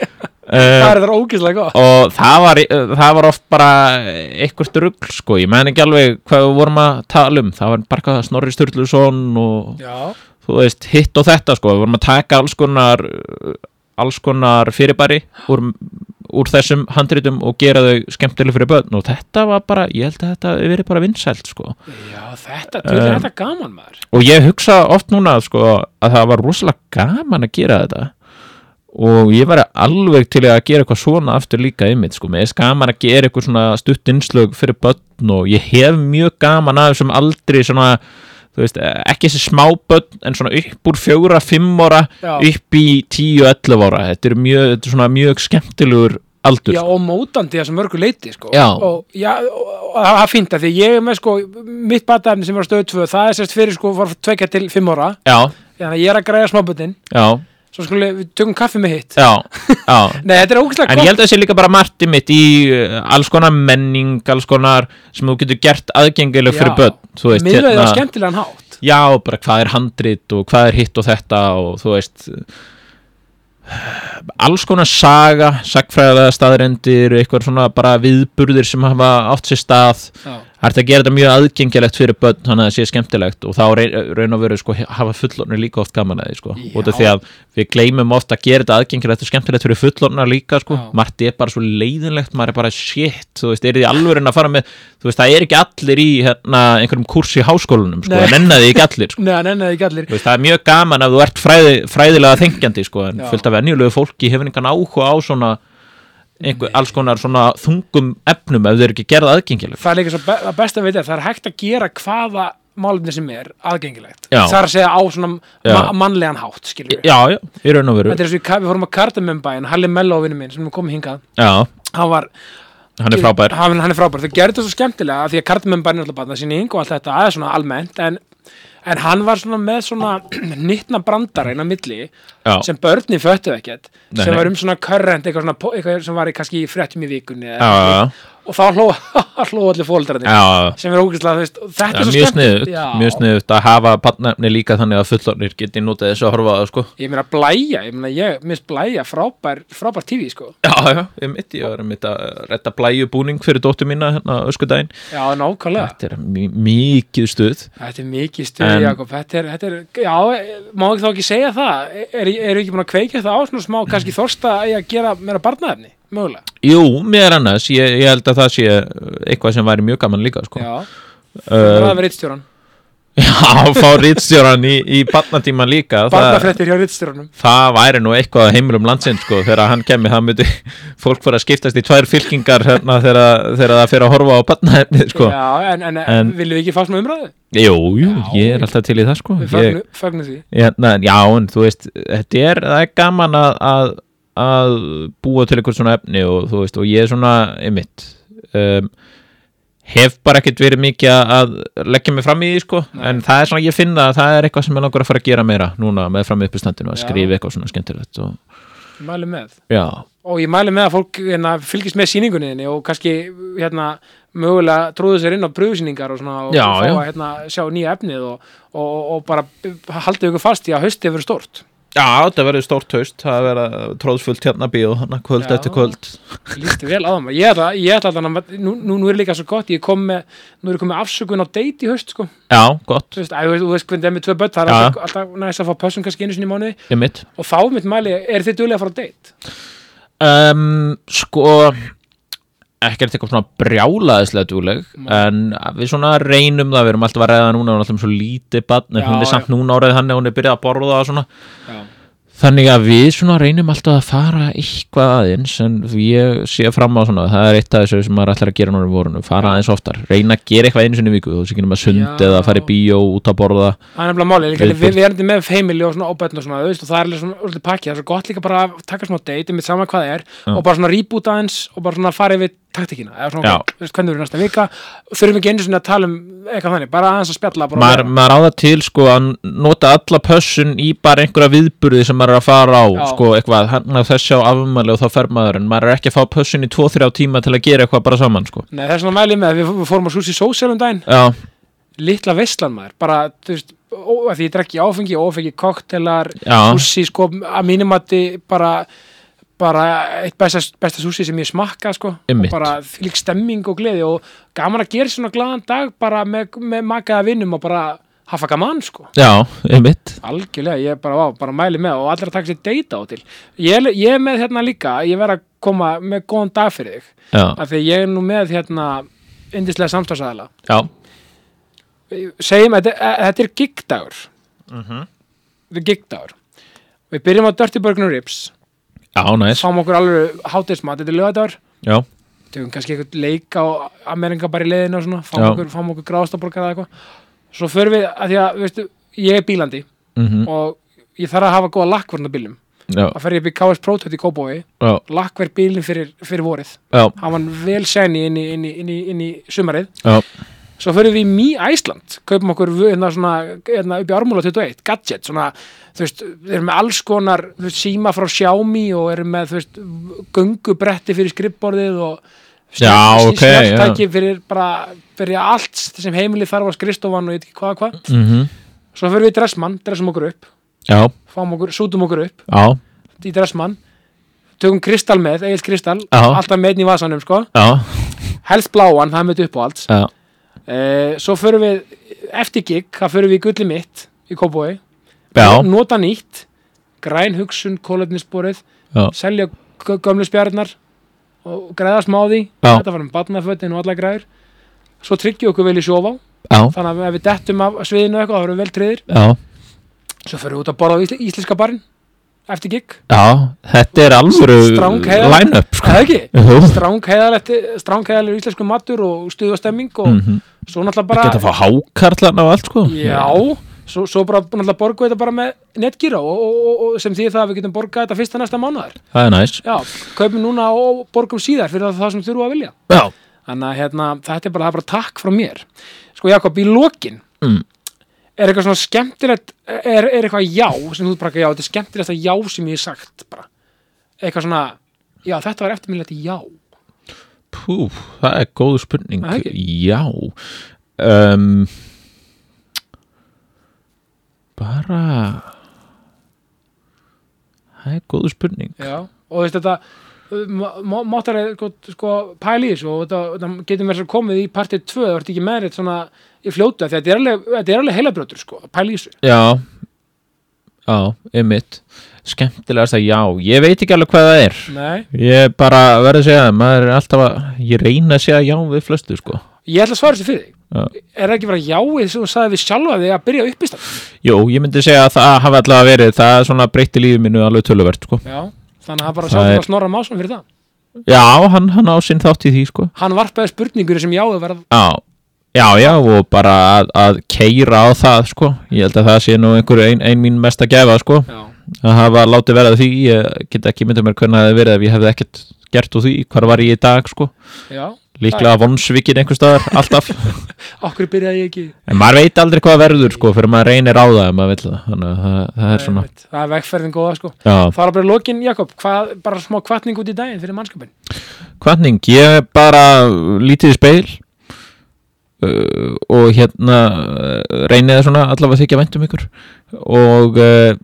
Það uh, er það ógeðslega gott. og það var, það var oft bara eitthvað rugl sko, ég man ekki alveg hvað við vorum að tala um, það var bara Snorri Sturluson og já, þú veist, hitt og þetta sko, við vorum að taka alls konar alls konar fyrirbæri úr, úr þessum handritum og gera þau skemmtileg fyrir börn. Og þetta var bara, ég held að þetta verið bara vinsælt sko. Já, þetta, þú veist Um, þetta gaman maður? og ég hugsa oft núna sko að það var rosalega gaman að gera þetta. Og ég var alveg til að gera eitthvað svona aftur líka einmitt sko, mér er gaman að gera eitthvað svona stutt innslög fyrir börn og ég hef mjög gaman að þessum aldrei svona veist, ekki þessi smá börn en svona upp úr fjóra, fimm ára Já. upp í tíu, ellefu ára. Þetta er mjög, þetta er svona mjög skemmtilegur aldur Já, og mótandi þessu mörgu leiti sko. Og, það er fínt að því ég er með sko, mitt batafni sem stöðu 2 það er sérst fyrir sko, fór tvekja til 5 ára. Já, þannig að ég er að græða smábötin já, svo skulle við tökum kaffi með hitt. Já, já. Nei, þetta er ógæslega En ég held að það sé líka bara margt í mitt í uh, alls konar menning, alls konar sem þú getur gert aðgengileg fyrir börn þú veist, miðlaðið á hérna, skemmtilegan hátt. Já, bara hvað er handrit og hvað er hitt og þetta og þú veist alls konar saga sagfræðilega staðrendir, eitthvað svona bara viðburðir sem hafa átt sér stað. Já. Það er að gera þetta mjög aðgengilegt fyrir börn þannig að það sé skemmtilegt og þá raun og veru sko, hafa fullornir líka oft gaman að því sko. Af því að við gleymum oft að gera þetta aðgengilegt og skemmtilegt fyrir fullorna líka sko. Margt er bara svo leiðinlegt, maður er bara shit, þú veist, er því alveg að fara með þú veist, það er ekki allir í hérna, einhverjum kurs í háskólanum, sko, það nennaði ekki allir sko. Nei, hann ennaði ekki allir veist, það er mjög gaman að þú ert fræði, fræðilega þengjandi einhver, alls konar svona þungum efnum ef þau eru ekki gerða aðgengileg. Það er líka svo be að besta við þetta það er hægt að gera hvaða málefni sem er aðgengilegt. Já. það er að segja á svona ma mannlegan hátt skilur við Já, já, í raun og veru. Þetta er svo við, fórum að Cardamembæin, Halli Mello vinnu minn sem komið hingað. Já, hann var hann er frábær. Hann, hann er frábær, þau gerðu þetta svo skemmtilega því að Cardamembæin er alltaf barnasýning og allt þetta það er svona almennt en, en hann var svona með svona nittna brandara inn á milli Já, sem börni föttuð ekkert Nei, sem nei. var um svona current eitthvað, svona, po- eitthvað sem var í, kannski í fréttum í vikunni eða eitthvað. Og þá hló, hló allir fóldrarnir sem er ógæslega, þetta er svo Já. mjög sniðut að hafa barnefni líka þannig að fullornir geti notað þessu að horfa á það sko. Ég meina blæja, ég meina ég minnst blæja frábær, frábær tífi sko. Já, já, ég mitt, ég var mitt að retta blæju búning fyrir dóttu mína hérna öskudaginn. Já, nákvæmlega, Þetta er mi- mikið stuð. Þetta er mikið stuð En- Jakob, þetta er, þetta er, já, má ekki þá ekki segja það, er, er ekki búin að kveikja það á svona smá, kannski þorsta að gera meira barnaefni, mögulega. Jú, mér annars, ég, ég held að það sé eitthvað sem væri mjög gaman líka sko. já, það er rittstjóran Já, fá rítstjóran í, í barnatíman líka barnafrettir hjá rittstjóranum það væri nú eitthvað að heimilum landsins sko, þegar hann kemur, það myndi fólk fór að skiptast í tvær fylkingar hérna, þegar, þegar það fyrir að horfa á barnaefnið sko. já, en, en, En- viljum við ekki fá svona umræðu? Jú, jú, Já, ég er alltaf til í það sko. við fögnum því. Hérna, Já, en þú veist þetta er, er gaman að, að, að búa til eitthvað svona efni og þú veist, og ég er svona einmitt um, hef bara ekkert verið mikið að- að leggja mig fram í því sko, Nei. en það er svona, ég finna að það er eitthvað sem ég langar að fara að gera meira núna með fram uppistandinu, að Já. skrifa eitthvað svona skemmtilegt og, mæli með já, og ég mæli með að fólk hérna, fylgist með sýningunni þinni og kannski hérna, mögulega trúðu sér inn á pröfusýningar og, svona, og Já, fá já. að hérna, sjá nýja efnið og, og, og bara haldið ykkur fast í að hausti hefur stort já, það verður stórt haust. Það verður tróðsfullt hérna bíó þannig kvöld Já. eftir kvöld. Líst vel á það ég ætla, ég ætla að nú, nú, er líka svo gott. Ég kom með, nú er ég komið afsökun á date í haust sko. já, gott, þú veist, að, þú veist, hvernig það er með tvö börn það er alltaf, alltaf næst að fá pössun kannski einu sinni í mánuði. Ég mitt og þá mitt mæli, er þið duðlega að fara á date? um, sko ekkert eitthvað svona brjálaðislega dugleg en við svona reynum það við erum alltaf að ræða núna, hún er alltaf svo lítið Já, hún er samt núna árið hann hún er byrjað að borða og svona. Já. þannig að við svona reynum alltaf að fara eitthvað aðeins en ég sé fram á svona það er eitt af þessu sem maður ætlar að gera núna í vorunu fara aðeins oftar, reyna að gera eitthvað einu sinni viku þú veist ekki nema sund Já. eða fara í bíó út að borða. Það er nefnilega máli, svona svona, svona að svona svona taktíkina, eða svona, veist, hvernig erum næsta vika? Þurfum ekki einu sinni að tala um eitthvað þannig, bara aðeins að spjalla maður, maður á það til sko að nota alla pössun í bara einhverja viðburði sem maður er að fara á Já. sko eitthvað, hann á þessi á afmæli og þá fer maður en maður er ekki að fá pössun í 2-3 tíma til að gera eitthvað bara saman sko. Nei, það er svona mælið með, við, við fórum á Susi Social um daginn, já, litla veistlan maður, bara, veist, ó, að því ég drekki áfengi, ófengi, koktelar, já, sushi, sko, að mínumati bara, bara eitt besta, besta sushi sem ég smakka, sko, Einmitt. og bara lík stemming og gleði og gaman að gera svona glaðan dag bara með, með makaða vinnum og bara hafa gaman, sko. já, einmitt Algjörlega, ég bara, vá, bara mæli með og allir að taka sér deyta á til. Ég, ég er með hérna líka, ég verð að koma með góðan dag fyrir þig, já, af því ég er nú með hérna indislega samstagsæðala. já, Segjum, þetta, þetta er gigdagur, Mhm. þetta er gigdagur. Við byrjum á Dirty Burger Rips, fáum okkur alveg hátismat, þetta er lögadagur, já, tökum kannski eitthvað leik á Amerika bara í leiðinu og svona, fáum okkur, fáum okkur grástaborgar eða eitthvað. Svo förum við, að því að, veistu, ég er bílandi mhm, og ég þarf að hafa góða lakkvarna bílum. já, að fer ég upp í KS Prototype í já, lakkverð bílinn fyrir, fyrir vorið. Já, hann vel sæni inn í, í, í, í sumarið. Já, svo fyrir við í Mí Æsland kaupum okkur hérna svona hérna upp í Ármúla 21, gadget svona, þú veist, við erum með alls konar veist, síma frá Xiaomi og erum með þú veist, göngubretti fyrir skrippborðið og snjáltæki fyrir bara fyrir allt sem heimilið þarf á skristofan og ég veit ekki hvað hvað. Mhm, svo fyrir við í Dressmann, dressum okkur upp. Já, fáum okkur, sútum okkur upp já, í Dressmann. Tökum kristall með, Egil kristall Já. alltaf með einn í vasanum sko. Já, helst bláan, það með upp á allt. Já, svo förum við eftir gig, það förum við í gulli mitt í Kópói, nota nýtt græn hugsun, kólöfnisborið selja gö- gömlu spjarnar og græða smá því. Já. þetta var um barnafötin og alla græður svo tryggjum okkur vel í sjófá þannig að ef við dettum af sviðinu eitthvað þá erum við vel triðir já, svo förum við út að borða á ísl íslenska barinn eftir gig, já, þetta er alvöru line-up, sko. Jú. stránkæðalega íslensku matur og stuðastemming og Mhm. svo náttúrulega bara Geta að fá hákarlan á allt, sko. já, svo, svo bara náttúrulega borgu þetta bara með netgíra og, og, og, sem því það að við getum borgað þetta fyrsta næsta mánuðar Það er næst. já, kaupum núna og borgum síðar fyrir það sem þurfu að vilja Já. þannig að hérna, þetta er bara, bara takk frá mér sko Jakob, í lokin Mm. Er eitthvað svona skemmtilegt er, er eitthvað já sem þú bara, já, þetta er skemmtilegt að já sem ég hef sagt bara, eitthvað svona já, þetta var eftirminnilegt já Pú, það er góð spurning. Ekki? Já. Um, bara... Það er góð spurning. Já, og veist þetta máttar er sko, sko pæli í þessu og þetta, getur verið komið í partið 2, það vart ekki meðrið svona í að þetta er alveg, alveg heilabrjótur sko, að pæli í þessu Já. Já, einmitt. Skemmtilegast að já. Ég veit ekki alveg hvað það er. Nei, Ég bara verður að segja það, maður er alltaf að, ég reyna að segja já við flestu, sko. ég ætla að svara þessu fyrir þig Já. Er það ekki bara jáið sem þú sagði við sjálfa þig að byrja upp í stað? Jú, ég myndi segja að það hafi allavega verið, það er svona breytti lífið mínu alveg töluvert, sko. Þannig að það bara sjálf er- að snorra másum fyrir það Já, hann, hann á sinn þátt í því, sko. Hann varpaði spurningur sem var að Já, já, já, og bara að, að keira á það, sko. Ég held að það sé nú einhver ein, ein mín mest að gefa, sko. Já, Að hafa látið verða því, ég get ekki myndið mér hvernig það hefði verið ef ég hefði ekkert gert úr því, hvar var ég í dag, sko. já, Líklega vonsvikið einhver staðar, alltaf. okkur byrjaði ég ekki En maður veit aldrei hvað verður, sko, fyrir maður reynir á það. Þannig að það, er svona. Það er vegferðin góða sko já. Það var bara lokin, Jakob, hvað, bara smá kvartning út í daginn fyrir mannskapin Kvartning, ég bara lítið í speil uh, og hérna uh, reyniði svona allavega þykja vænt um ykkur og uh,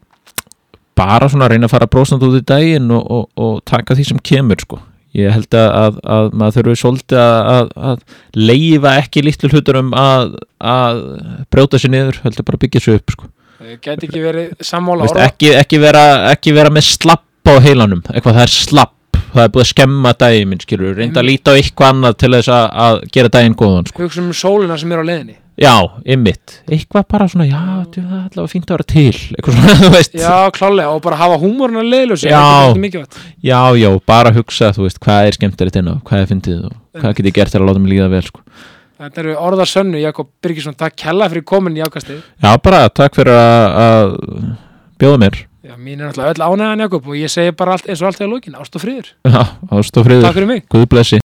bara svona reyna að fara brósand út í daginn og, og, og taka því sem kemur sko. Ég held að, að, að maður þurfi svolítið að, að, að leifa ekki litlu hlutur um að, að brjóta sér niður, heldur bara byggja sér upp sko. Það gæti ekki verið sammála orða ekki, ekki, vera, ekki vera með slapp á heilanum, eitthvað það er slapp. Það er búið að skemma daginn reynda að líta á eitthvað annað til þess að, að gera daginn góðan sko. hugsa um sólina sem er á leiðinni já, ymmit, eitthvað bara svona já, það er allavega fínt að vera til eitthvað svona, þú veist. Já, klálega, og bara hafa húmórna leiðlösi Já. þetta er mikilvægt. Já, já, bara hugsa, þú veist, hvað er skemmtilegt inn á hvað er fyndið og hvað get ég gert til að láta mig líða vel sko. þetta eru orðar sönnu, Jakob Birgisson takk kella fyrir komin í ákastið. Já, bara takk fyrir að, að bjóða mér. Já, mín er náttúrulega öll ánægðan Jakob og ég segi bara allt, eins og allt þegar lókin, ást og friður. Já, ást og friður,